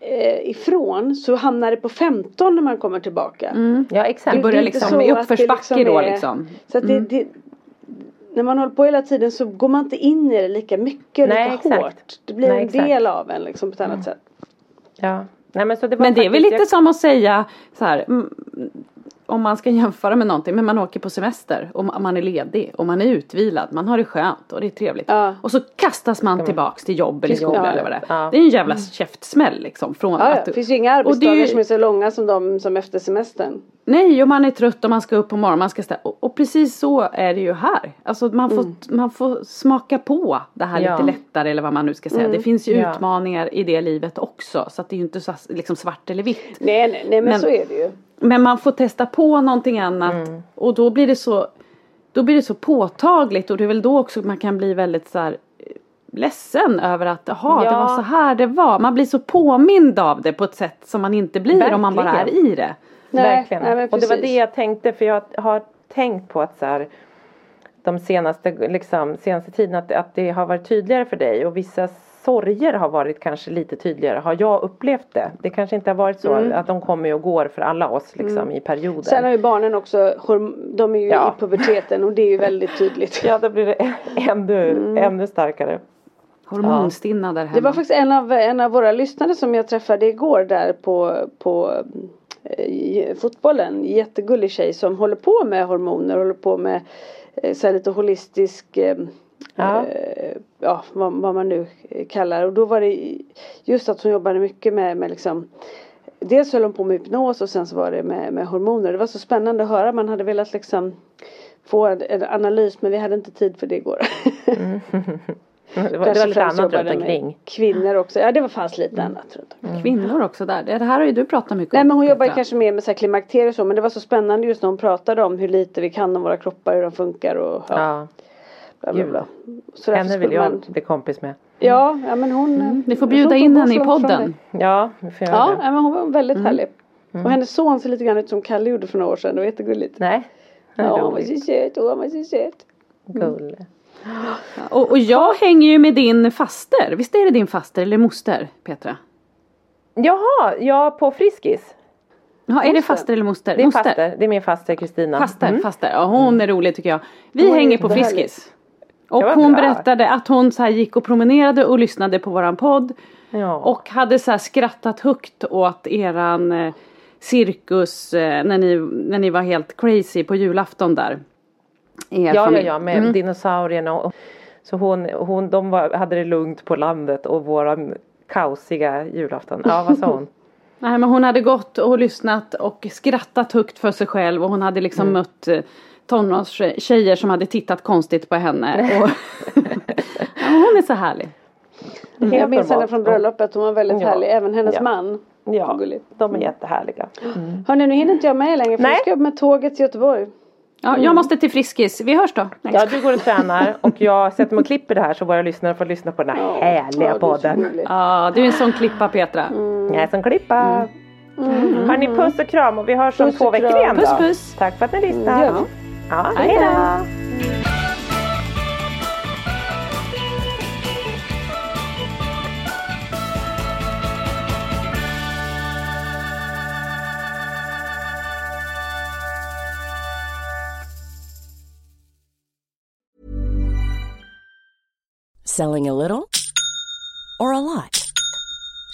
eh, ifrån så hamnar det på 15 när man kommer tillbaka. ja exakt. det det börjar liksom i uppförsbacke liksom då liksom. Så att det, det, när man håller på hela tiden så går man inte in i det lika mycket, Nej, lika exakt. hårt. Det blir Nej, en exakt. del av en liksom på ett annat sätt. Ja. Nej, men, så det var Men det är väl lite som att säga så här, mm, om man ska jämföra med någonting, men man åker på semester och ma- man är ledig och man är utvilad, man har det skönt och det är trevligt. Ja. Och så kastas man tillbaks till jobb eller skola ja. eller vad det är. Ja. Det är en jävla käftsmäll liksom. Från Ja, ja. att, Det finns ju inga och det är arbetsdagar ju- som är så långa som de som efter semestern. Nej, och man är trött och man ska upp på morgonen, man ska stä- och, och precis så är det ju här. Alltså man får, man får smaka på det här Ja. lite lättare eller vad man nu ska säga. Det finns ju Ja. utmaningar i det livet också. Så att det är ju inte så liksom svart eller vitt. Nej, nej, nej men, Men- så är det ju. Men man får testa på någonting annat Mm. och då blir det så Då blir det så påtagligt och det är väl då också man kan bli väldigt så här eh, ledsen över att jaha Ja. det var så här det var. Man blir så påmind av det på ett sätt som man inte blir om man bara är Verkligen. i det. Nej, Verkligen. nej, och det var det jag tänkte för jag har tänkt på att så här, de senaste, liksom, senaste tiden att, att det har varit tydligare för dig och vissa sorger har varit kanske lite tydligare. Har jag upplevt det? Det kanske inte har varit så Mm. att de kommer och går för alla oss liksom i perioder. Sen har ju barnen också, de är ju Ja. i puberteten och det är ju väldigt tydligt. Ja då blir det ännu, Mm. ännu starkare. Hormonstinna där hemma. Det var faktiskt en av, en av våra lyssnare som jag träffade igår där på, på eh, fotbollen. Jättegullig tjej som håller på med hormoner, håller på med eh, så här lite holistisk eh, Ja. eh, ja, vad, vad man nu kallar. Och då var det just att hon jobbade mycket med, med liksom Dels höll hon på med hypnos och sen så var det med, med hormoner. Det var så spännande att höra. Man hade velat liksom få en, en analys men vi hade inte tid för det igår. Det var, det var lite annat runt omkring. Kvinnor också. Ja det var fanns lite annat runt omkring. Kvinnor också där. Det här har ju du pratat mycket Nej om. men hon jobbar kanske mer med så här klimakterier och så men det var så spännande just när hon pratade om hur lite vi kan om våra kroppar, hur de funkar och ja. Ja, bla, bla, bla. Så henne vill jag man- bli kompis med. Ja, ja men hon Mm, Ni får bjuda in henne i podden. Ja, vi får göra Ja, det. ja, men hon var väldigt Mm. härlig. Och hennes son ser lite grann ut som Kalle gjorde för några år sedan. Det var jättegulligt. Nej, Ja, han var så söt. Åh, han var så söt. Gull. Och, och jag hänger ju med din faster. Visst är det din faster eller moster Petra? Jaha, ja på Friskis. Ja, är det faster eller moster? Det är moster. faster, det är min faster Kristina. Faster, Mm. faster. Ja, hon är rolig tycker jag. Vi Hon hänger på. Friskis. Och hon bra. berättade att hon så gick och promenerade och lyssnade på våran podd. Ja. Och hade så skrattat högt åt eran eh, cirkus eh, när, ni, när ni var helt crazy på julafton där. Er ja, ja, familj. ja, med Mm. dinosaurierna och så hon, hon de var, hade det lugnt på landet och våran kaosiga julafton. Ja, vad sa hon? Nej men hon hade gått och lyssnat och skrattat högt för sig själv och hon hade liksom Mm. mött eh, tonårstjejer som hade tittat konstigt på henne. Och ja, hon är så härlig. Jag Helt minns henne från bröllopet. Hon var väldigt Ja. härlig. Även hennes Ja. man. Ja, de är jättehärliga. Hörni, nu hinner inte jag med längre. För Nej. jag ska upp med tåget till Göteborg. Ja, jag måste till Friskis. Vi hörs då. Nej, Ja, du går och tränar och jag sätter mig och klipper det här så våra lyssnare får lyssna på den här Ja, härliga ja, det är så podden. Ja, du är en sån klippa Petra. Jag är som klippa. Hörni, puss och kram och vi hörs om Puss två veckor igen då. Puss, puss. Tack för att ni Mm, vi. Ja, Hej hej då. då. Selling a little or a lot?